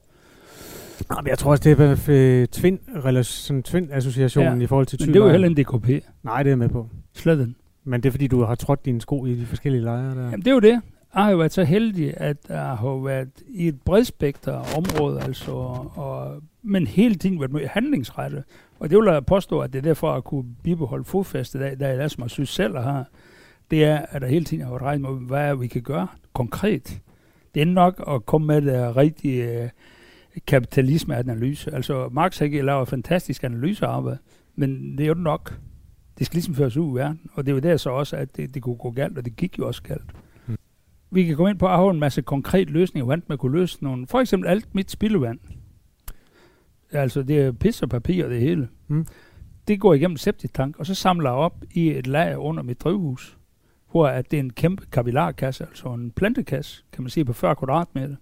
Nej, men jeg tror også, det er øh, twin, sådan twin associationen Ja, i forhold til Men det var Thylejren. heller en DKP. Nej, det er jeg med på. Slet ikke. Men det er fordi, du har trådt dine sko i de forskellige lejre der. Jamen, det er jo det. Jeg har jo været så heldig, at jeg har været i et bredspekter område, altså, og, men hele tiden været med handlingsrettet. Og det vil jeg påstå, at det er derfor, at jeg kunne bibeholde fodfæstet, der, der er det, som jeg synes selv, jeg har. Det er, at der hele tiden har været regnet med, hvad er, vi kan gøre konkret. Det er nok at komme med det rigtige øh, kapitalismeanalyse. Altså, Marx har ikke lavet fantastisk analysearbejde, men det er jo nok. Det skal ligesom føres ud i verden. Og det er jo der så også, at det, det kunne gå galt, og det gik jo også galt. Hmm. Vi kan komme ind på at have en masse konkret løsninger, hvordan man kunne løse nogle. For eksempel alt mit spildevand. Altså, det er pis og papir og det hele. Hmm. Det går igennem septiktank, og så samler jeg op i et lager under mit drivhus, hvor at det er en kæmpe kapillarkasse, altså en plantekasse, kan man sige, på 40 kvadratmeter.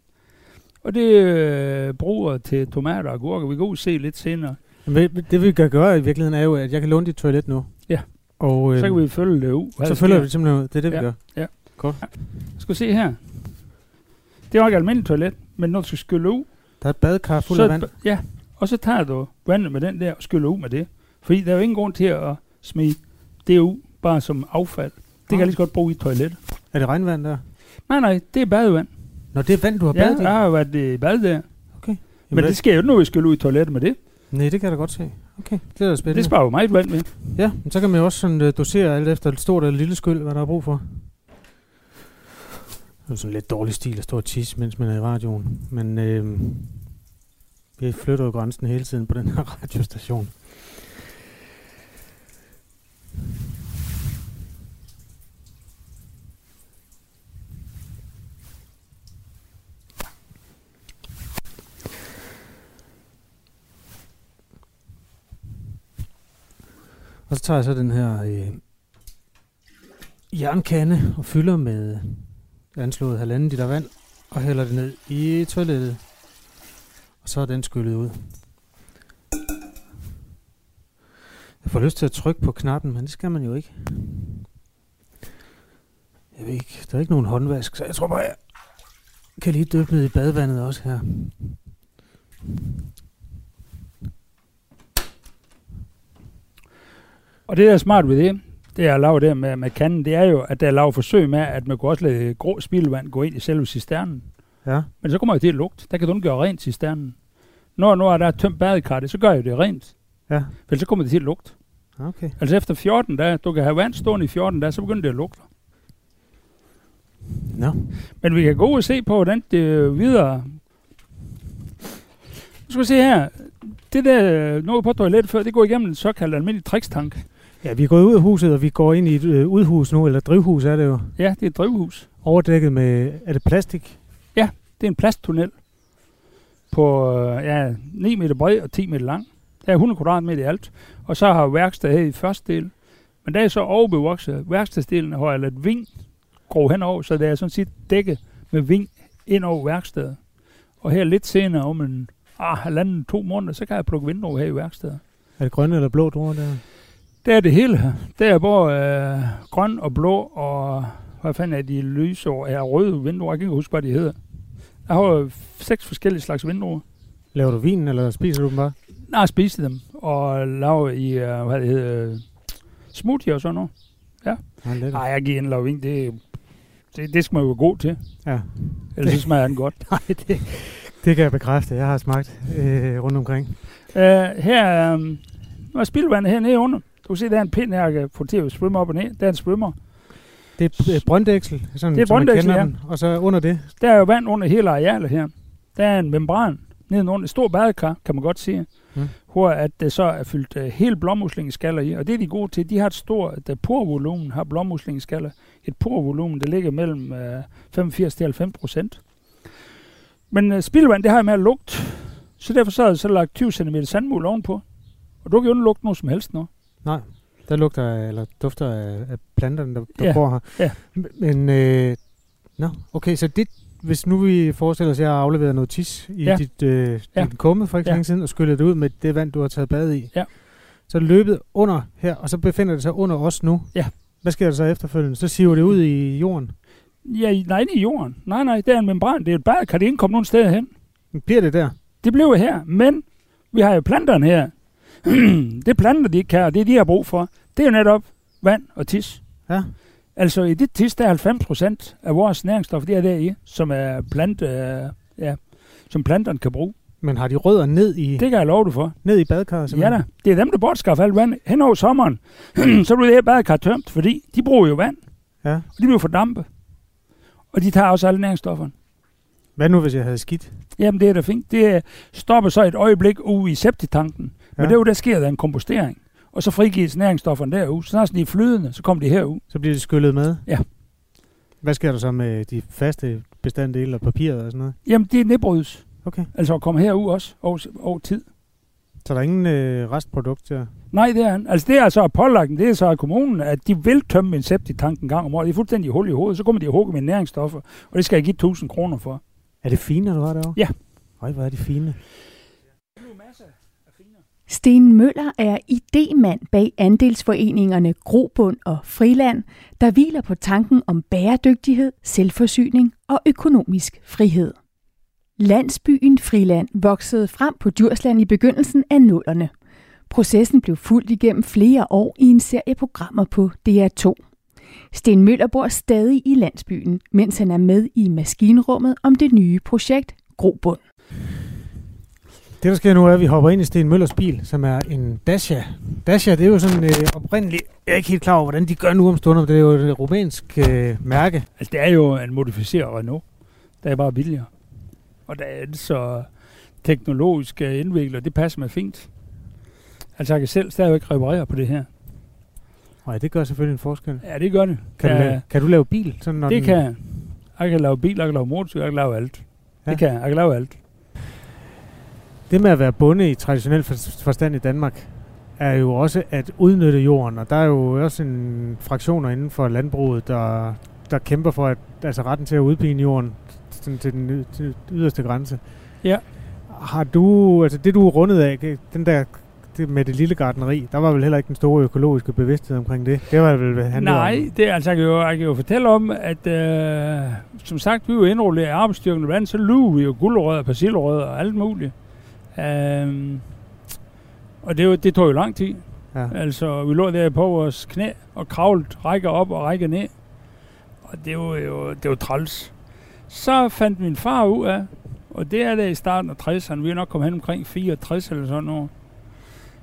Og det øh, bruger til tomater og agurker. Vi kan ud se lidt senere. Men det vi kan gøre i virkeligheden er jo, at jeg kan låne dit toilet nu. Ja. Og, øh, Så kan vi følge det ud. så følger vi simpelthen ud. Det er det, vi Ja. gør. Skal vi se her. Det er jo ikke almindeligt toilet, men når du skal skylle ud, Der er et badekar fuld så, af vand. ja, og så tager du vandet med den der og skyller ud med det. Fordi der er jo ingen grund til at smide det ud, bare som affald. Det kan jeg lige så godt bruge i et toilet. Er det regnvand der? Nej, nej, det er badevand. Nå, det er vand, du har Ja, badet i? jeg har været i bad der. Okay. Men det sker jo ikke, når vi skyller ud i toilettet med det. Nej, det kan jeg da godt se. Okay, det er da Det spændende. sparer jo meget vand med. Ja, men så kan man jo også sådan, uh, dosere alt efter et stort eller lille skyld, hvad der er brug for. Det er sådan lidt dårlig stil at stå og tisse, mens man er i radioen. Men øh, vi flytter jo grænsen hele tiden på den her radiostation. Og så tager jeg så den her øh, jernkande og fylder med øh, anslået halvanden liter vand og hælder det ned i toilettet. Og så er den skyllet ud. Jeg får lyst til at trykke på knappen, men det skal man jo ikke. Jeg ved ikke, der er ikke nogen håndvask, så jeg tror bare, jeg kan lige dyppe ned i badevandet også her. Og det, der er smart ved det, det jeg laver der med, med kanden, det er jo, at der er lavet forsøg med, at man kunne også lade grå spildevand gå ind i selve cisternen. Ja, Men så kommer det til at lugte. Der kan du ikke gøre rent cisternen. Når nu er der tømt badekartet, så gør jeg jo det rent. ja, For så kommer det til at lugte. okay. Altså efter 14 dage, du kan have vand stående i 14 dage, så begynder det at lugte. Nå, Men vi kan gå og se på, hvordan det øh, videre... Nu skal vi se her. Det der, nu er vi på toilettet før, det går igennem en såkaldt almindelig trikstank. Ja, vi er gået ud af huset, og vi går ind i et øh, udhus nu, eller drivhus er det jo. Ja, det er et drivhus. Overdækket med, er det plastik? Det er en plasttunnel på øh, ja, 9 meter bred og 10 meter lang. Der er 100 kvadratmeter i alt. Og så har værkstedet her i første del. Men der er så overbevokset. Værkstedsdelen har jeg ladet ving grå henover, så det er sådan set dækket med ving ind over værkstedet. Og her lidt senere, om en ah, halvanden, to måneder, så kan jeg plukke vinduer her i værkstedet. Er det grønne eller blå druer der? Det er det hele her. Det er både øh, grøn og blå, og hvad fanden er de lyse og er røde vinduer? Jeg kan ikke huske, hvad de hedder. Jeg har jo seks forskellige slags vinduer. Laver du vin, eller spiser du dem bare? Nej, spiste dem, og laver i, øh, hvad det hedder, øh, smoothie og sådan noget. Ja. Nej, jeg giver en lav vin, det, det, det skal man jo være god til. Ja. Ellers så smager den godt. Nej, det, det kan jeg bekræfte. Jeg har smagt øh, rundt omkring. Uh, her nu er spildvandet hernede under. Du kan se, der er en pind her, jeg kan få til at svømme op og ned. Der er en svømmer. Det er øh, brønddæksel, sådan, Det er brønddæksel, ja. den. Og så under det, Der er jo vand under hele arealet her. Der er en membran nedenunder. Et stort badekar, kan man godt sige. Mm. Hvor at det så er fyldt uh, hele blåmuslingeskaller i. Og det er de gode til. De har et stort uh, porvolumen, har blåmuslingeskaller. Et porvolumen, der ligger mellem uh, 85 til 90 procent. Men uh, spildvand, det har jeg med at lugte. Så derfor så har jeg så lagt 20 cm sandmul ovenpå. Og du kan jo ikke lugte noget som helst nu. der lugter eller dufter af, af planterne, der, der Ja, bor her. ja. Men, øh, nå, okay, så det, hvis nu vi forestiller os, at jeg har afleveret noget tis i Ja. dit, øh, Ja. din kumme for ikke Ja. længe siden, og skyllet det ud med det vand, du har taget bad i. Ja. Så er det løbet under her, og så befinder det sig under os nu. Ja. Hvad sker der så efterfølgende? Så siver det ud i jorden. Ja, i- nej, ikke i jorden. Nej, nej, det er en membran. Det er et badekar. Det er ikke kommet nogen steder hen. Bliver det der? Det blev her, men vi har jo planterne her. det planter de ikke kan, og det de har brug for, det er jo netop vand og tis. Ja. Altså i det tis, der er 90 procent af vores næringsstof, det er der i, som er plant, øh, ja, som planterne kan bruge. Men har de rødder ned i, Det kan jeg love dig for. ned i badekarret? Ja simpelthen? da, det er dem, der bortskaffer alt vand hen over sommeren. så bliver det her badekar tømt, fordi de bruger jo vand, Ja. og de bliver fordampe. Og de tager også alle næringsstofferne. Hvad nu, hvis jeg havde skidt? Jamen, det er da fint. Det stopper så et øjeblik ude i septitanken. Men det er jo, der sker der en kompostering. Og så frigives næringsstofferne derude. Så snart de er flydende, så kommer de herud. Så bliver det skyllet med? Ja. Hvad sker der så med de faste bestanddele og papiret og sådan noget? Jamen, det nedbrydes. Okay. Altså at komme herud også over, over tid. Så der er ingen øh, restprodukt der? Nej, det er Altså, det er altså pålagt, det er så af kommunen, at de vil tømme en septitank en gang om året. Det er fuldstændig hul i hovedet. Så kommer de og hugger med næringsstoffer. Og det skal jeg give 1000 kroner for. Er det fine, du har derovre? Ja. Øj, hvor er det fine. Sten Møller er idemand bag andelsforeningerne Grobund og Friland, der hviler på tanken om bæredygtighed, selvforsyning og økonomisk frihed. Landsbyen Friland voksede frem på Djursland i begyndelsen af nullerne. Processen blev fuldt igennem flere år i en serie programmer på DR2. Sten Møller bor stadig i landsbyen, mens han er med i maskinrummet om det nye projekt Grobund. Det, der sker nu, er, at vi hopper ind i Sten Møllers bil, som er en Dacia. Dacia, det er jo sådan øh, oprindeligt... Jeg er ikke helt klar over, hvordan de gør nu om stunder. Det er jo et rumænsk øh, mærke. Altså, det er jo en modificeret Renault. Der er bare billigere. Og der er så teknologisk øh, indviklet, det passer mig fint. Altså, jeg kan selv stadigvæk reparere på det her. Nej, det gør selvfølgelig en forskel. Ja, det gør det. Kan, ja, du, lave, kan du lave bil? Sådan, når det den, kan jeg. Jeg kan lave bil, jeg kan lave motorcykel, jeg kan lave alt. Ja. Det kan jeg. Jeg kan lave alt. Det med at være bonde i traditionel for- forstand i Danmark, er jo også at udnytte jorden. Og der er jo også en fraktioner inden for landbruget, der, der kæmper for at, altså retten til at udpine jorden sådan til den til yderste grænse. Ja. Har du, altså det du er rundet af, den der det med det lille gardneri, der var vel heller ikke den store økologiske bevidsthed omkring det. Det var vel handlet Nej, om. det er, altså, jeg, kan jo, jeg kan jo fortælle om, at øh, som sagt, vi er jo indrullet af arbejdsstyrken, blandt andet så luger vi jo guldrødder, persillerødder og alt muligt. Um, og det, det tog jo lang tid. Ja. Altså, vi lå der på vores knæ og kravlede rækker op og rækker ned. Og det var jo, det var træls. Så fandt min far ud af, og det er der i starten af 60'erne, vi er nok kommet hen omkring 64 eller sådan noget.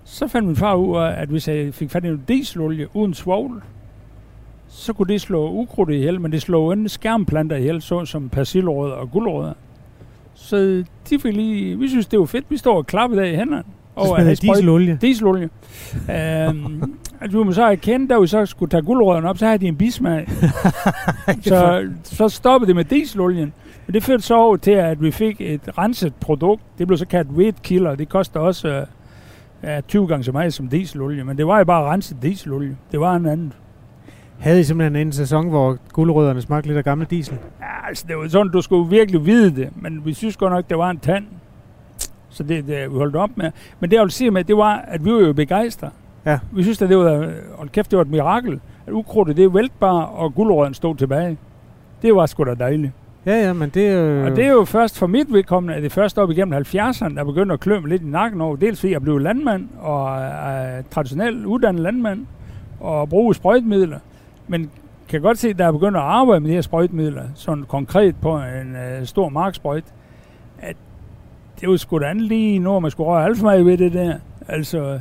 Så fandt min far ud af, at hvis jeg fik fat i noget dieselolie uden svovl, så kunne det slå ukrudt ihjel, men det slog ikke skærmplanter ihjel, så som persillerødder og guldrødder. Så de fik lige, vi synes det var fedt, vi står og klappede af i hænderne. Have jeg sprøjt- dieselolie. dieselolie. øhm, vi må så erkende, da vi så skulle tage guldrødderne op, så havde de en bismag. så, så stoppede det med dieselolien. Men det førte så over til, at vi fik et renset produkt. Det blev så kaldt weight killer. Det koster også øh, ja, 20 gange så meget som dieselolie. Men det var jo bare renset dieselolie. Det var en anden. Havde I simpelthen en sæson, hvor guldrødderne smagte lidt af gammel diesel? Ja, altså, det var sådan, du skulle virkelig vide det. Men vi synes godt nok, det var en tand. Så det, det vi holdt op med. Men det jeg vil sige med, det var, at vi var jo begejstrede. Ja. Vi synes, at det var, hold kæft, det var et mirakel, at ukrudtet det vælte bare, og guldrøden stod tilbage. Det var sgu da dejligt. Ja, ja, men det... Øh... Og det er jo først for mit vedkommende, at det først op igennem 70'erne, der begyndte at klø mig lidt i nakken over. Dels fordi jeg blev landmand, og er traditionelt uddannet landmand, og bruge sprøjtemidler. Men kan godt se, at der er begyndt at arbejde med de her sprøjtemidler, sådan konkret på en øh, stor marksprøjt, at det var sgu da lige nu, man skulle røre alt for meget ved det der. Altså,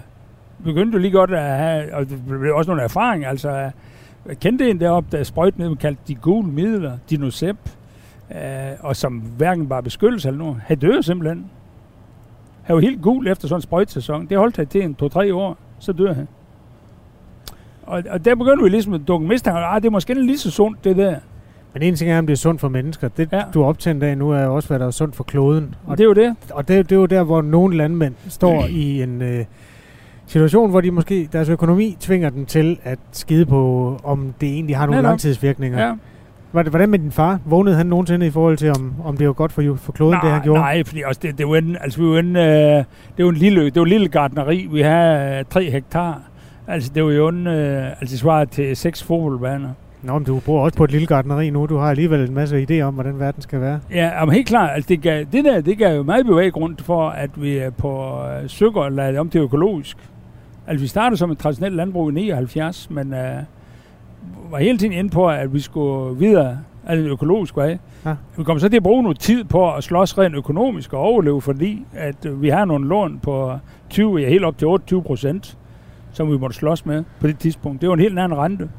begyndte du lige godt at have, og det blev også nogle erfaring, altså, jeg kendte en deroppe, der sprøjtemidler, man kaldte de gule midler, Dinosep, øh, og som hverken bare beskyttelse eller noget. havde døde simpelthen. Han var helt gul efter sådan en sprøjtsæson. Det holdt han til en to-tre år, så dør han. Og, og der begyndte vi ligesom at dukke mistanke, ah, det er måske lige så sundt, det der. Men en ting er, om det er sundt for mennesker. Det, Ja. du er optændt af nu, er også, hvad der er sundt for kloden. Og det er jo det. Og det, det er jo der, hvor nogle landmænd står i en øh, situation, hvor de måske deres økonomi tvinger dem til at skide på, om det egentlig har nogle Netop. langtidsvirkninger. Ja. Var det, hvordan med din far? Vågnede han nogensinde i forhold til, om, om det var godt for, for kloden, nej, det han gjorde? Nej, fordi også det, det var en, altså vi var en, øh, det var en lille, det var en lille gardneri. Vi havde øh, 3 hektar. Altså det var jo en, øh, altså det svarede til seks fodboldbaner. Nå, men du bor også på et lille gardneri nu. Du har alligevel en masse idéer om, hvordan verden skal være. Ja, men helt klart, altså det, gav, det der, det gav jo meget bevæggrund for, at vi øh, på øh, Søger lavede det om til økologisk. Altså vi startede som et traditionelt landbrug i 79, men øh, var hele tiden inde på, at vi skulle videre altså en økologisk vej. Ja. Vi kommer så til at bruge noget tid på at slås rent økonomisk og overleve, fordi at øh, vi har nogle lån på 20, ja helt op til 28 procent, som vi måtte slås med på det tidspunkt. Det var en helt anden rente.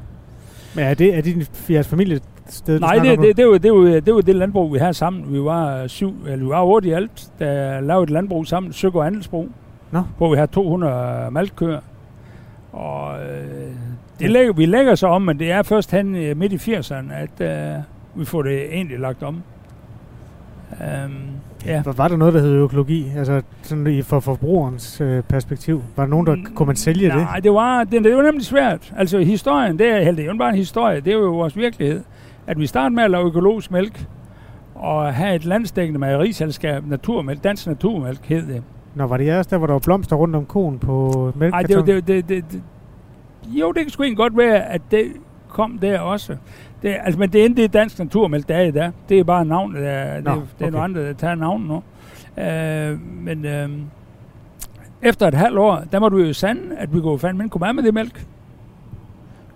Men er det, er det din, jeres familie sted, Nej, det, det, det, var, det, var, det var det landbrug, vi havde sammen. Vi var syv, eller vi var otte i alt, der lavede et landbrug sammen, Søg og Andelsbrug, Nå. hvor vi havde 200 malkkøer. Og øh, det lægger, vi lægger så om, men det er først hen øh, midt i 80'erne, at øh, vi får det egentlig lagt om. Um, ja. Var, var der noget, der hed økologi? Altså sådan i for forbrugerens øh, perspektiv. Var der nogen, der kunne man sælge det? Nej, det var, det, det var nemlig svært. Altså historien, det er, det er jo bare en historie, det er jo vores virkelighed. At vi startede med at lave økologisk mælk, og have et landsdækkende mejeriselskab, Naturmælk, Dansk Naturmælk hed det. Nå, var det jeres der, hvor der var blomster rundt om konen på Nej, mælkekarton? det, det, det, det, det, jo, det kan sgu godt være, at det kom der også. Det, altså, men det endte i Dansk der er i dag. Det er bare navnet. Der, Nå, det, det er okay. nogle andre, der tager navnet nu. Øh, men øh, efter et halvt år, der måtte vi jo sande, at vi kunne fandme ikke komme af med det mælk.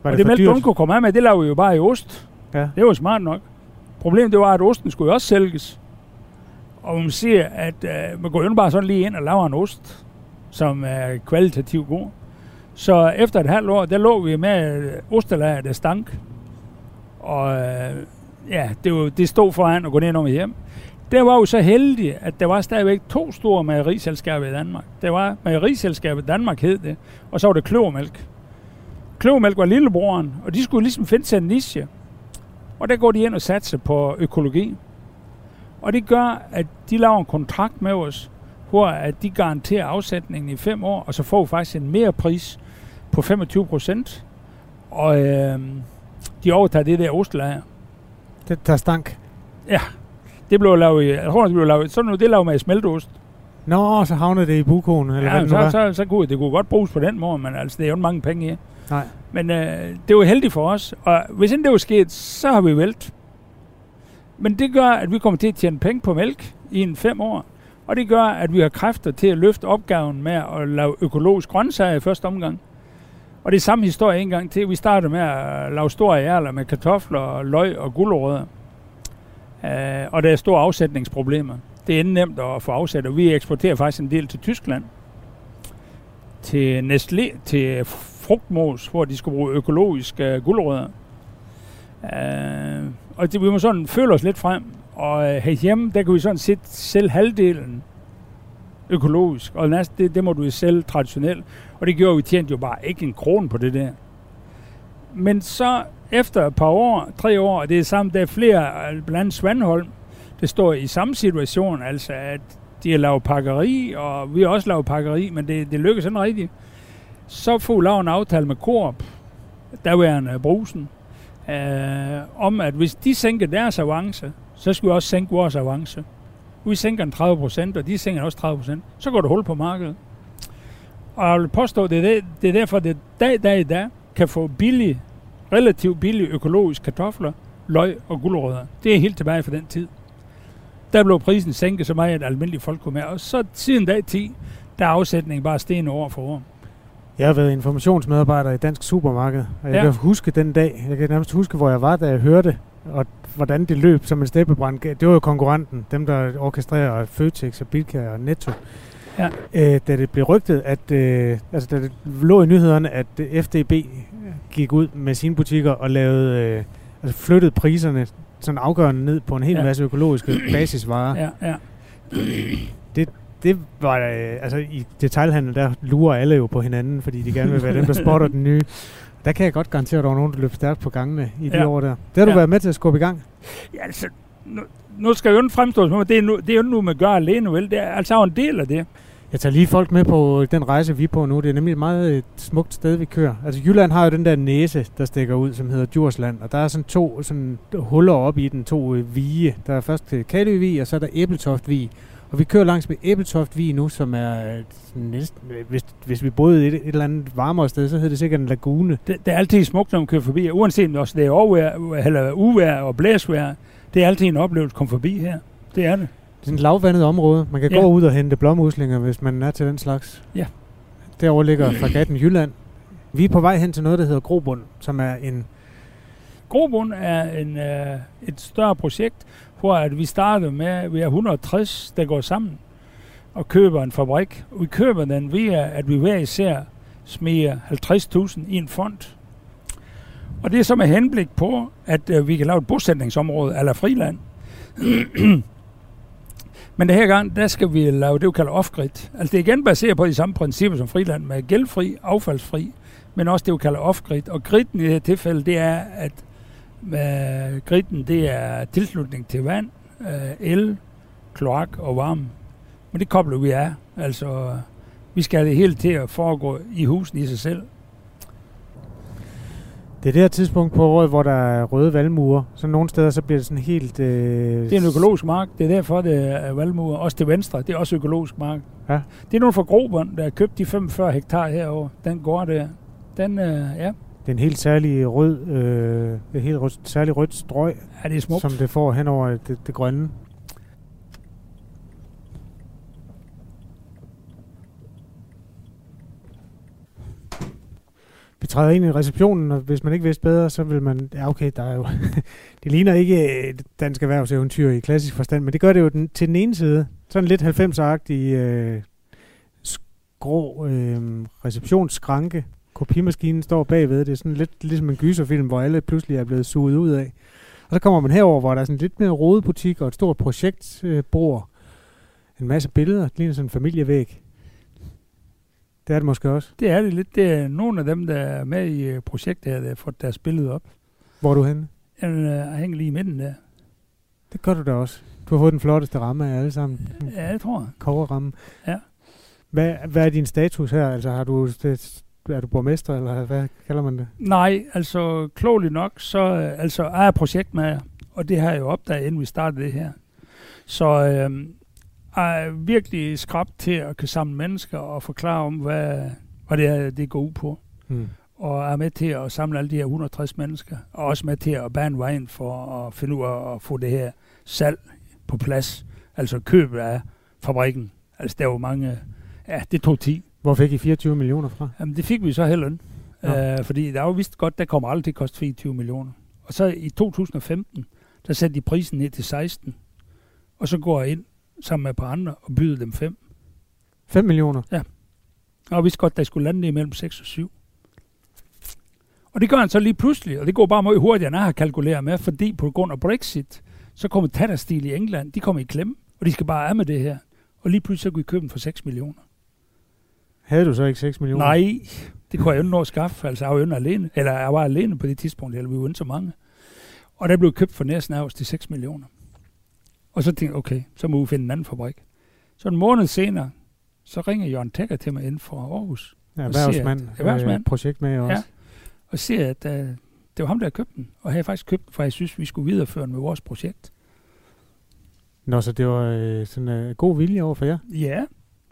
var og det, det for mælk, du kunne komme af med, det lavede vi jo bare i ost. Ja. Det var smart nok. Problemet det var, at osten skulle jo også sælges. Og man siger, at øh, man går jo bare sådan lige ind og laver en ost, som er kvalitativt god. Så efter et halvt år, der lå vi med øh, ostelager, der stank. Og øh, ja, det, var, det stod foran at gå ned og hjem. Der var jo så heldigt, at der var stadigvæk to store mejeriselskaber i Danmark. Det var mejeriselskabet Danmark hed det, og så var det Kløvermælk. Kløvermælk var lillebroren, og de skulle ligesom finde sig en niche. Og der går de ind og satser på økologi. Og det gør, at de laver en kontrakt med os, hvor at de garanterer afsætningen i fem år, og så får vi faktisk en mere pris på 25 procent. Og øh, de overtager det der ostelager. Det, der stank. Det blev lavet, i- jeg tror, det blev lavet, sådan noget, det lavet med smelteost. Nå, så havnede det i bukonen, eller hvad Ja, nu så, var. så, så kunne det kunne godt bruges på den måde, men altså, det er jo ikke mange penge i. Nej. Men øh, det var heldigt for os, og hvis ikke det var sket, så har vi vælt. Men det gør, at vi kommer til at tjene penge på mælk i en fem år. Og det gør, at vi har kræfter til at løfte opgaven med at lave økologisk grøntsager i første omgang. Og det er samme historie en gang til. Vi startede med at lave store ærler med kartofler, løg og gulerødder. Uh, og der er store afsætningsproblemer. Det er nemt at få afsat, og vi eksporterer faktisk en del til Tyskland. Til Nestlé, til frugtmos, hvor de skulle bruge økologiske øh, gulerødder. Uh, og det, vi må sådan føle os lidt frem. Og uh, herhjemme, der kan vi sådan set selv halvdelen økologisk, og næste, det, det må du jo sælge traditionelt. Og det gjorde, vi tjente jo bare ikke en krone på det der. Men så efter et par år, tre år, og det er samme, der er flere, blandt andet Svandholm, det står i samme situation, altså at de har lavet pakkeri, og vi har også lavet pakkeri, men det, det lykkes sådan rigtigt. Så får vi lavet en aftale med Coop, derværende brusen, øh, om at hvis de sænker deres avance, så skal vi også sænke vores avance. Vi sænker en 30 procent, og de sænker også 30 procent. Så går der hul på markedet. Og jeg vil påstå, det er, det, det er derfor, at det dag, dag i dag kan få billig, relativt billig økologisk kartofler, løg og gulerødder. Det er helt tilbage fra den tid. Der blev prisen sænket så meget, at almindelige folk kunne med. Og så siden dag 10, der er afsætningen bare sten år for år. Jeg har været informationsmedarbejder i Dansk Supermarked, og jeg ja. kan huske den dag, jeg kan nærmest huske, hvor jeg var, da jeg hørte, og hvordan det løb som en steppebrand. Det var jo konkurrenten, dem der orkestrerer Føtex og Bilka og Netto. Ja. Øh, da det blev rygtet, at øh, altså, da det lå i nyhederne, at FDB gik ud med sine butikker og lavede, øh, altså flyttede priserne sådan afgørende ned på en hel Ja. masse økologiske basisvarer. Ja, ja. Det var, øh, altså i detailhandel, der lurer alle jo på hinanden, fordi de gerne vil være dem, der spotter den nye. Der kan jeg godt garantere, at der var nogen, der løb stærkt på gangene i de Ja. år der. Det har du Ja. været med til at skubbe i gang. Ja, altså, nu, nu skal jeg jo ikke fremstå som om, det er, nu, det er jo nu, man gør alene, vel? Det er altså en del af det. Jeg tager lige folk med på den rejse, vi er på nu. Det er nemlig et meget øh, smukt sted, vi kører. Altså Jylland har jo den der næse, der stikker ud, som hedder Djursland. Og der er sådan to sådan huller op i den, to øh, vige. Der er først øh, Kaløvig, og så er der Æbeltoft-vig. Og vi kører langs med Æbeltoft-vig nu, som er næsten, hvis, hvis vi boede et, et eller andet varmere sted, så hedder det sikkert en lagune. det. Det er altid smukt, når man kører forbi. Uanset om det er overvejr, eller uvejr og blæsvejr, det er altid en oplevelse at komme forbi her. Det er det. Det er et lavvandet område. Man kan Ja. gå ud og hente blåmuslinger, hvis man er til den slags. Ja. Derovre ligger fregatten Jylland. Vi er på vej hen til noget, der hedder Grobund, som er en... Grobund er en, øh, et større projekt, hvor at vi starter med, at vi er 160, der går sammen og køber en fabrik. Vi køber den via, at vi hver især smiger 50.000 i en fond. Og det er så med henblik på, at øh, vi kan lave et bosætningsområde eller friland. Men det her gang, der skal vi lave det, vi kalder off-grid. Altså det er igen baseret på de samme principper som friland, med gældfri, affaldsfri, men også det, vi kalder off-grid. Og griden i det her tilfælde, det er, at med griden, det er tilslutning til vand, øh, el, kloak og varme. Men det kobler vi af. Altså, vi skal have det hele til at foregå i husen i sig selv. Det er det her tidspunkt på året, hvor der er røde valmuer. Så nogle steder, så bliver det sådan helt... Øh, Det er en økologisk mark. Det er derfor, det er valmuer. Også til venstre. Det er også økologisk mark. Ja. Det er nogle fra Grobund, der har købt de 45 hektar herovre. Den går der. Den, øh, ja, Det er en helt særlig rød, øh, et helt rød, særlig rødt strøg, er det er smukt. som det får hen over det, det grønne. Vi træder ind i receptionen, og hvis man ikke vidste bedre, så vil man... Ja, okay, der er jo... det ligner ikke et dansk erhvervseventyr i klassisk forstand, men det gør det jo den, til den ene side. Sådan lidt 90'er-agtig øh, skrå øh, receptionsskranke. Kopimaskinen står bagved. Det er sådan lidt ligesom en gyserfilm, hvor alle pludselig er blevet suget ud af. Og så kommer man herover, hvor der er sådan lidt mere rodet butik og et stort projektbord. Øh, bord. en masse billeder. Det ligner sådan en familievæg. Det er det måske også. Det er det lidt. Det er nogle af dem, der er med i øh, projektet her, der har fået deres billede op. Hvor er du henne? Øh, hænger lige i midten der. Det gør du da også. Du har fået den flotteste ramme af alle sammen. Ja, det tror jeg. Coverramme. Ja. Hvad, hvad er din status her? Altså har du, det, er du borgmester, eller hvad kalder man det? Nej, altså klogeligt nok, så øh, altså, er jeg projektmager, og det har jeg jo opdaget, inden vi startede det her. Så øh, er virkelig skrab til at kan samle mennesker og forklare om, hvad, hvad det er, det går ud på. Hmm. Og er med til at samle alle de her 160 mennesker, og også med til at bane vejen for at finde ud af at få det her salg på plads. Altså købet af fabrikken. Altså der var mange, ja, det tog 10. Hvor fik I 24 millioner fra? Jamen, det fik vi så heller ikke. Øh, fordi der er jo vist godt, der kommer aldrig til at koste 24 millioner. Og så i 2015, der satte de prisen ned til 16. Og så går jeg ind sammen med et par andre og byder dem 5. 5 millioner? Og jeg vidste godt, der skulle lande imellem 6 og 7. Og det gør han så lige pludselig, og det går bare meget hurtigere, end jeg har kalkuleret med, fordi på grund af Brexit, så kommer Tatterstil i England, de kommer i klemme, og de skal bare af med det her. Og lige pludselig så kunne I købe den for 6 millioner. Havde du så ikke 6 millioner? Nej, det kunne jeg jo ikke nå at skaffe. Altså, jeg var jo alene. Eller jeg var alene på det tidspunkt, eller vi var ikke så mange. Og der blev købt for næsten til 6 millioner. Og så tænkte jeg, okay, så må vi finde en anden fabrik. Så en måned senere, så ringer Jørgen Tækker til mig ind fra Aarhus. Ja, Og siger, at- erhvervsmand. erhvervsmand. Øh, projekt med også. Ja. Og siger, at uh, det var ham, der havde købt den. Og havde faktisk købt den, for jeg synes, vi skulle videreføre den med vores projekt. Nå, så det var øh, sådan øh, god vilje over for jer. Ja,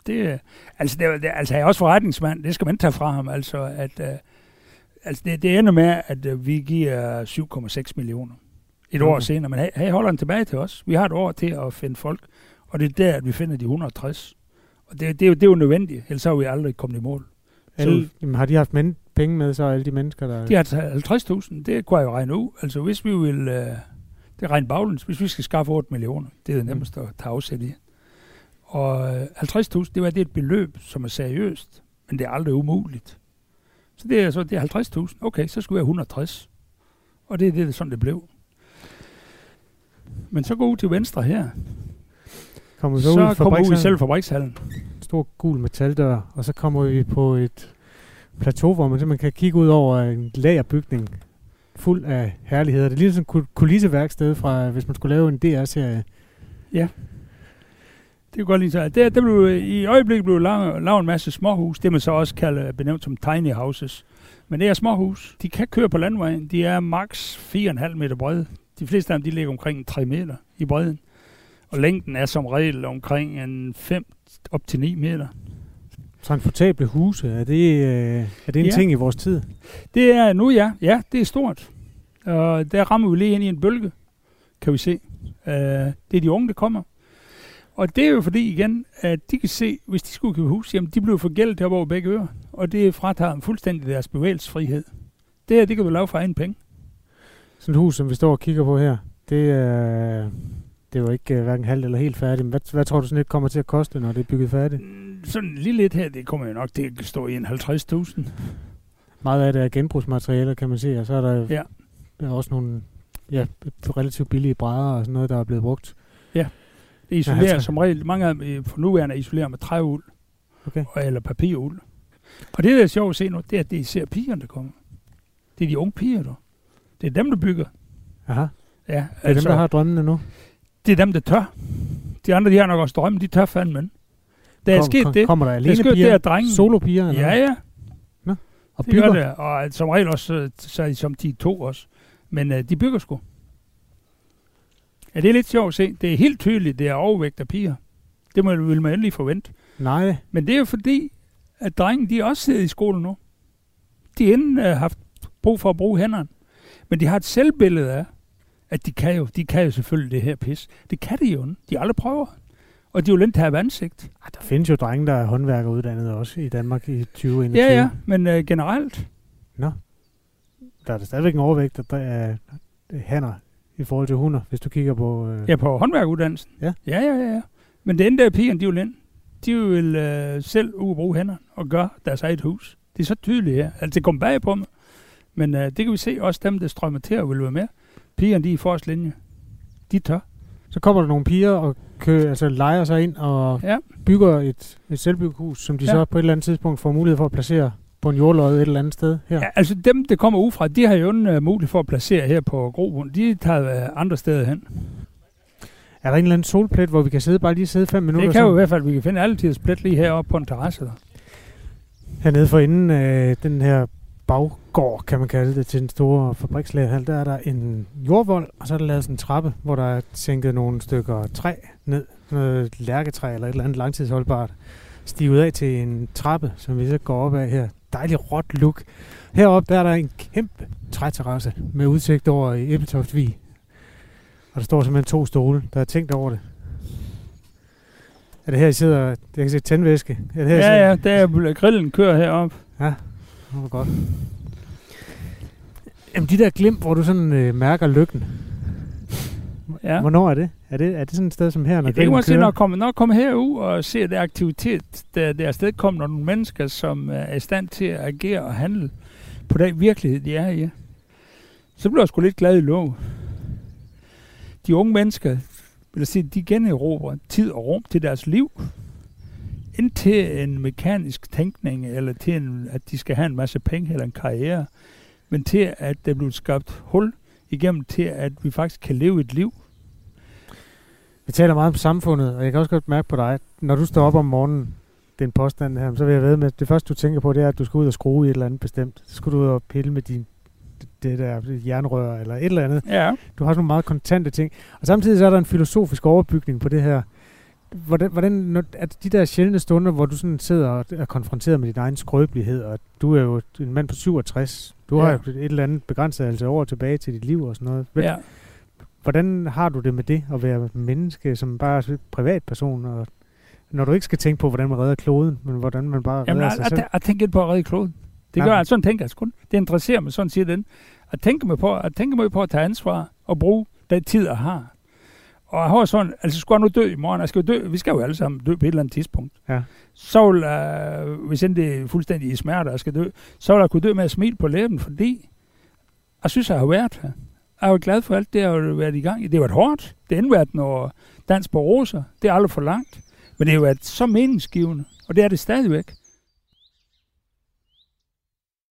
Det, er- altså, det, er- det, er- altså, jeg er også forretningsmand. Det skal man ikke tage fra ham. Altså, at, uh, altså det, det ender med, at uh, vi giver 7,6 millioner et år Okay. senere. Men hey, hey, holder den tilbage til os. Vi har et år til at finde folk. Og det er der, at vi finder de 160. Og det, det, er, jo, det er jo nødvendigt. Ellers har vi aldrig kommet i mål. Alle, jamen, har de haft men, penge med, så alle de mennesker, der... De har taget 50.000. Det kunne jeg jo regne ud. Altså hvis vi vil... Uh, det regner baglæns. Hvis vi skal skaffe 8 millioner, det er det nemmeste at tage afsæt i. Og øh, 50.000, det var det et beløb, som er seriøst, men det er aldrig umuligt. Så det er så det er 50.000. Okay, så skulle jeg 160. Og det er det, sådan det blev. Men så gå ud til venstre her. kommer så, Så, ud kommer vi ud i fabrikshallen, selv fabrikshallen. stor gul metaldør, og så kommer vi på et plateau, hvor man simpelthen kan kigge ud over en lagerbygning fuld af herligheder. Det er lige sådan et kul- kulisseværksted fra, hvis man skulle lave en DR-serie. Det kan godt lide sig. Der, der blev, I øjeblikket blev lavet, lavet en masse småhus, det man så også kalder benævnt som tiny houses. Men det er småhus. De kan køre på landvejen. De er maks 4,5 meter brede. De fleste af dem de ligger omkring 3 meter i bredden. Og længden er som regel omkring en 5 op til 9 meter. Transportable huse, er det, øh, er det en Ja. ting i vores tid? Det er nu, ja. Ja, det er stort. Og der rammer vi lige ind i en bølge, kan vi se. Uh, det er de unge, der kommer. Og det er jo fordi igen, at de kan se, hvis de skulle købe hus, jamen de bliver forgældet heroppe over begge ører. Og det fratager dem fuldstændig deres bevægelsesfrihed. Det her, det kan du lave for egen penge. Sådan et hus, som vi står og kigger på her, det er, det er jo ikke uh, hverken halvt eller helt færdigt. Men hvad, hvad tror du sådan et kommer til at koste, når det er bygget færdigt? Mm, Sådan lige lidt her, det kommer jo nok til at stå i en 50.000. Meget af det er genbrugsmaterialer, kan man se, og så er der, Ja. der er også nogle ja, relativt billige brædder og sådan noget, der er blevet brugt. Det isolerer Ja, altså. som regel, mange af dem øh, for nuværende isolerer med træuld Okay. og- eller papiruld. Og det, der er sjovt at se nu, det er, at det er især pigerne, der kommer. Det er de unge piger, der. Det er dem, der bygger. Aha. Ja, Det er altså, dem, der har drømmene nu. det er dem, der tør. De andre, de har nok også drømme, de tør fandme. Der er Kom- sket kom- det. Kommer der Der er alene sket det, piger? at drengen... Solopiger? eller Ja, ja, Og det bygger? gør det. Og som regel også, øh, så er de som de to også. Men uh, de bygger sgu. Ja, det er lidt sjovt at se. Det er helt tydeligt, det er overvægt af piger. Det må, vil man endelig forvente. Nej, Men det er jo fordi, at drengen, de også sidder i skole nu. De har inden uh, haft brug for at bruge hænderne. Men de har et selvbillede af, at de kan jo, de kan jo selvfølgelig det her pis. Det kan de jo. De aldrig prøver. Og de vil ikke have ansigt. Ej, der findes jo drenge, der er håndværkeruddannet også i Danmark i 2021. Ja, ja, men uh, generelt. Der er der stadigvæk en overvægt af af hanner i forhold til hunder, hvis du kigger på... Øh, Ja, på håndværkuddannelsen. Ja. Ja, ja, ja. ja. Men ender der pigerne, de vil ind. De vil uh, selv bruge hænderne og gøre deres eget hus. Det er så tydeligt her. Altså, det kommer bag på mig. Men uh, det kan vi se, også dem, der strømmer til og vil være med. Pigerne, de er i forrest linje. De tør. Så kommer der nogle piger og kø, altså leger sig ind og Ja. bygger et, et selvbyggehus, som de Ja. så på et eller andet tidspunkt får mulighed for at placere på en jordlod et eller andet sted her. Ja, altså dem, der kommer udefra, de har jo en uh, mulighed for at placere her på Grobund. De tager uh, andre steder hen. Er der en eller anden solplet, hvor vi kan sidde bare lige sidde fem minutter? Det kan jo i hvert fald, vi kan finde alle tiders plet lige heroppe på en terrasse. Der. Hernede for inden øh, den her baggård, kan man kalde det, til den store fabrikslagerhal, der er der en jordvold, og så er der lavet sådan en trappe, hvor der er sænket nogle stykker træ ned, noget lærketræ eller et eller andet langtidsholdbart, stivet af til en trappe, som vi så går op af her. Dejlig råt look. Heroppe der er der en kæmpe træterrasse med udsigt over i Ebbeltoftvig. Og der står simpelthen to stole, der er tænkt over det. Er det her, I sidder... Jeg kan se tændvæske. Er det her, Ja, ja, der er grillen kører heroppe. det var godt. Jamen, de der glimt, hvor du sådan øh, mærker lykken. Ja. Hvornår er det? Er det, er det sådan et sted som her, når Ja, det kan man sige, når kommer, når kommer herud og ser det aktivitet, der, der er afstedkommer nogle mennesker, som er i stand til at agere og handle på den virkelighed, de er i. Så bliver jeg sgu lidt glad i lov. De unge mennesker, vil sige, de generober tid og rum til deres liv, indtil en mekanisk tænkning, eller til, en, at de skal have en masse penge eller en karriere, men til, at der bliver skabt hul igennem til, at vi faktisk kan leve et liv, Vi taler meget om samfundet, og jeg kan også godt mærke på dig, når du står op om morgenen, den påstand her, så vil jeg ved med, at det første du tænker på, det er, at du skal ud og skrue i et eller andet bestemt. Så skal du ud og pille med din det der jernrør eller et eller andet. Ja. Du har sådan nogle meget kontante ting. Og samtidig så er der en filosofisk overbygning på det her. hvordan, hvordan at de der sjældne stunder, hvor du sådan sidder og er konfronteret med din egen skrøbelighed, og du er jo en mand på 67, du ja. har jo et eller andet begrænset altså år tilbage til dit liv og sådan noget. Hvad, Ja. Hvordan har du det med det, at være menneske som bare er privatperson, og når du ikke skal tænke på, hvordan man redder kloden, men hvordan man bare Jamen, redder sig jeg, selv? tænker ikke på at redde kloden. Det Nej. gør jeg, sådan tænker jeg sgu. Det interesserer mig, sådan siger den. Jeg tænker mig på, jeg tænker mig på at tage ansvar og bruge den tid, jeg har. Og jeg har sådan, altså skulle jeg nu dø i morgen, jeg skal jo dø, vi skal jo alle sammen dø på et eller andet tidspunkt. Ja. Så vil jeg, hvis end det er fuldstændig i smerte, jeg skal dø, så vil jeg kunne dø med at smile på læben, fordi jeg synes, jeg har været her. Jeg er jo glad for alt det, jeg har været i gang i. Det har været hårdt. Det har været noget dans på roser. Det er aldrig for langt. Men det har været så meningsgivende, og det er det stadigvæk.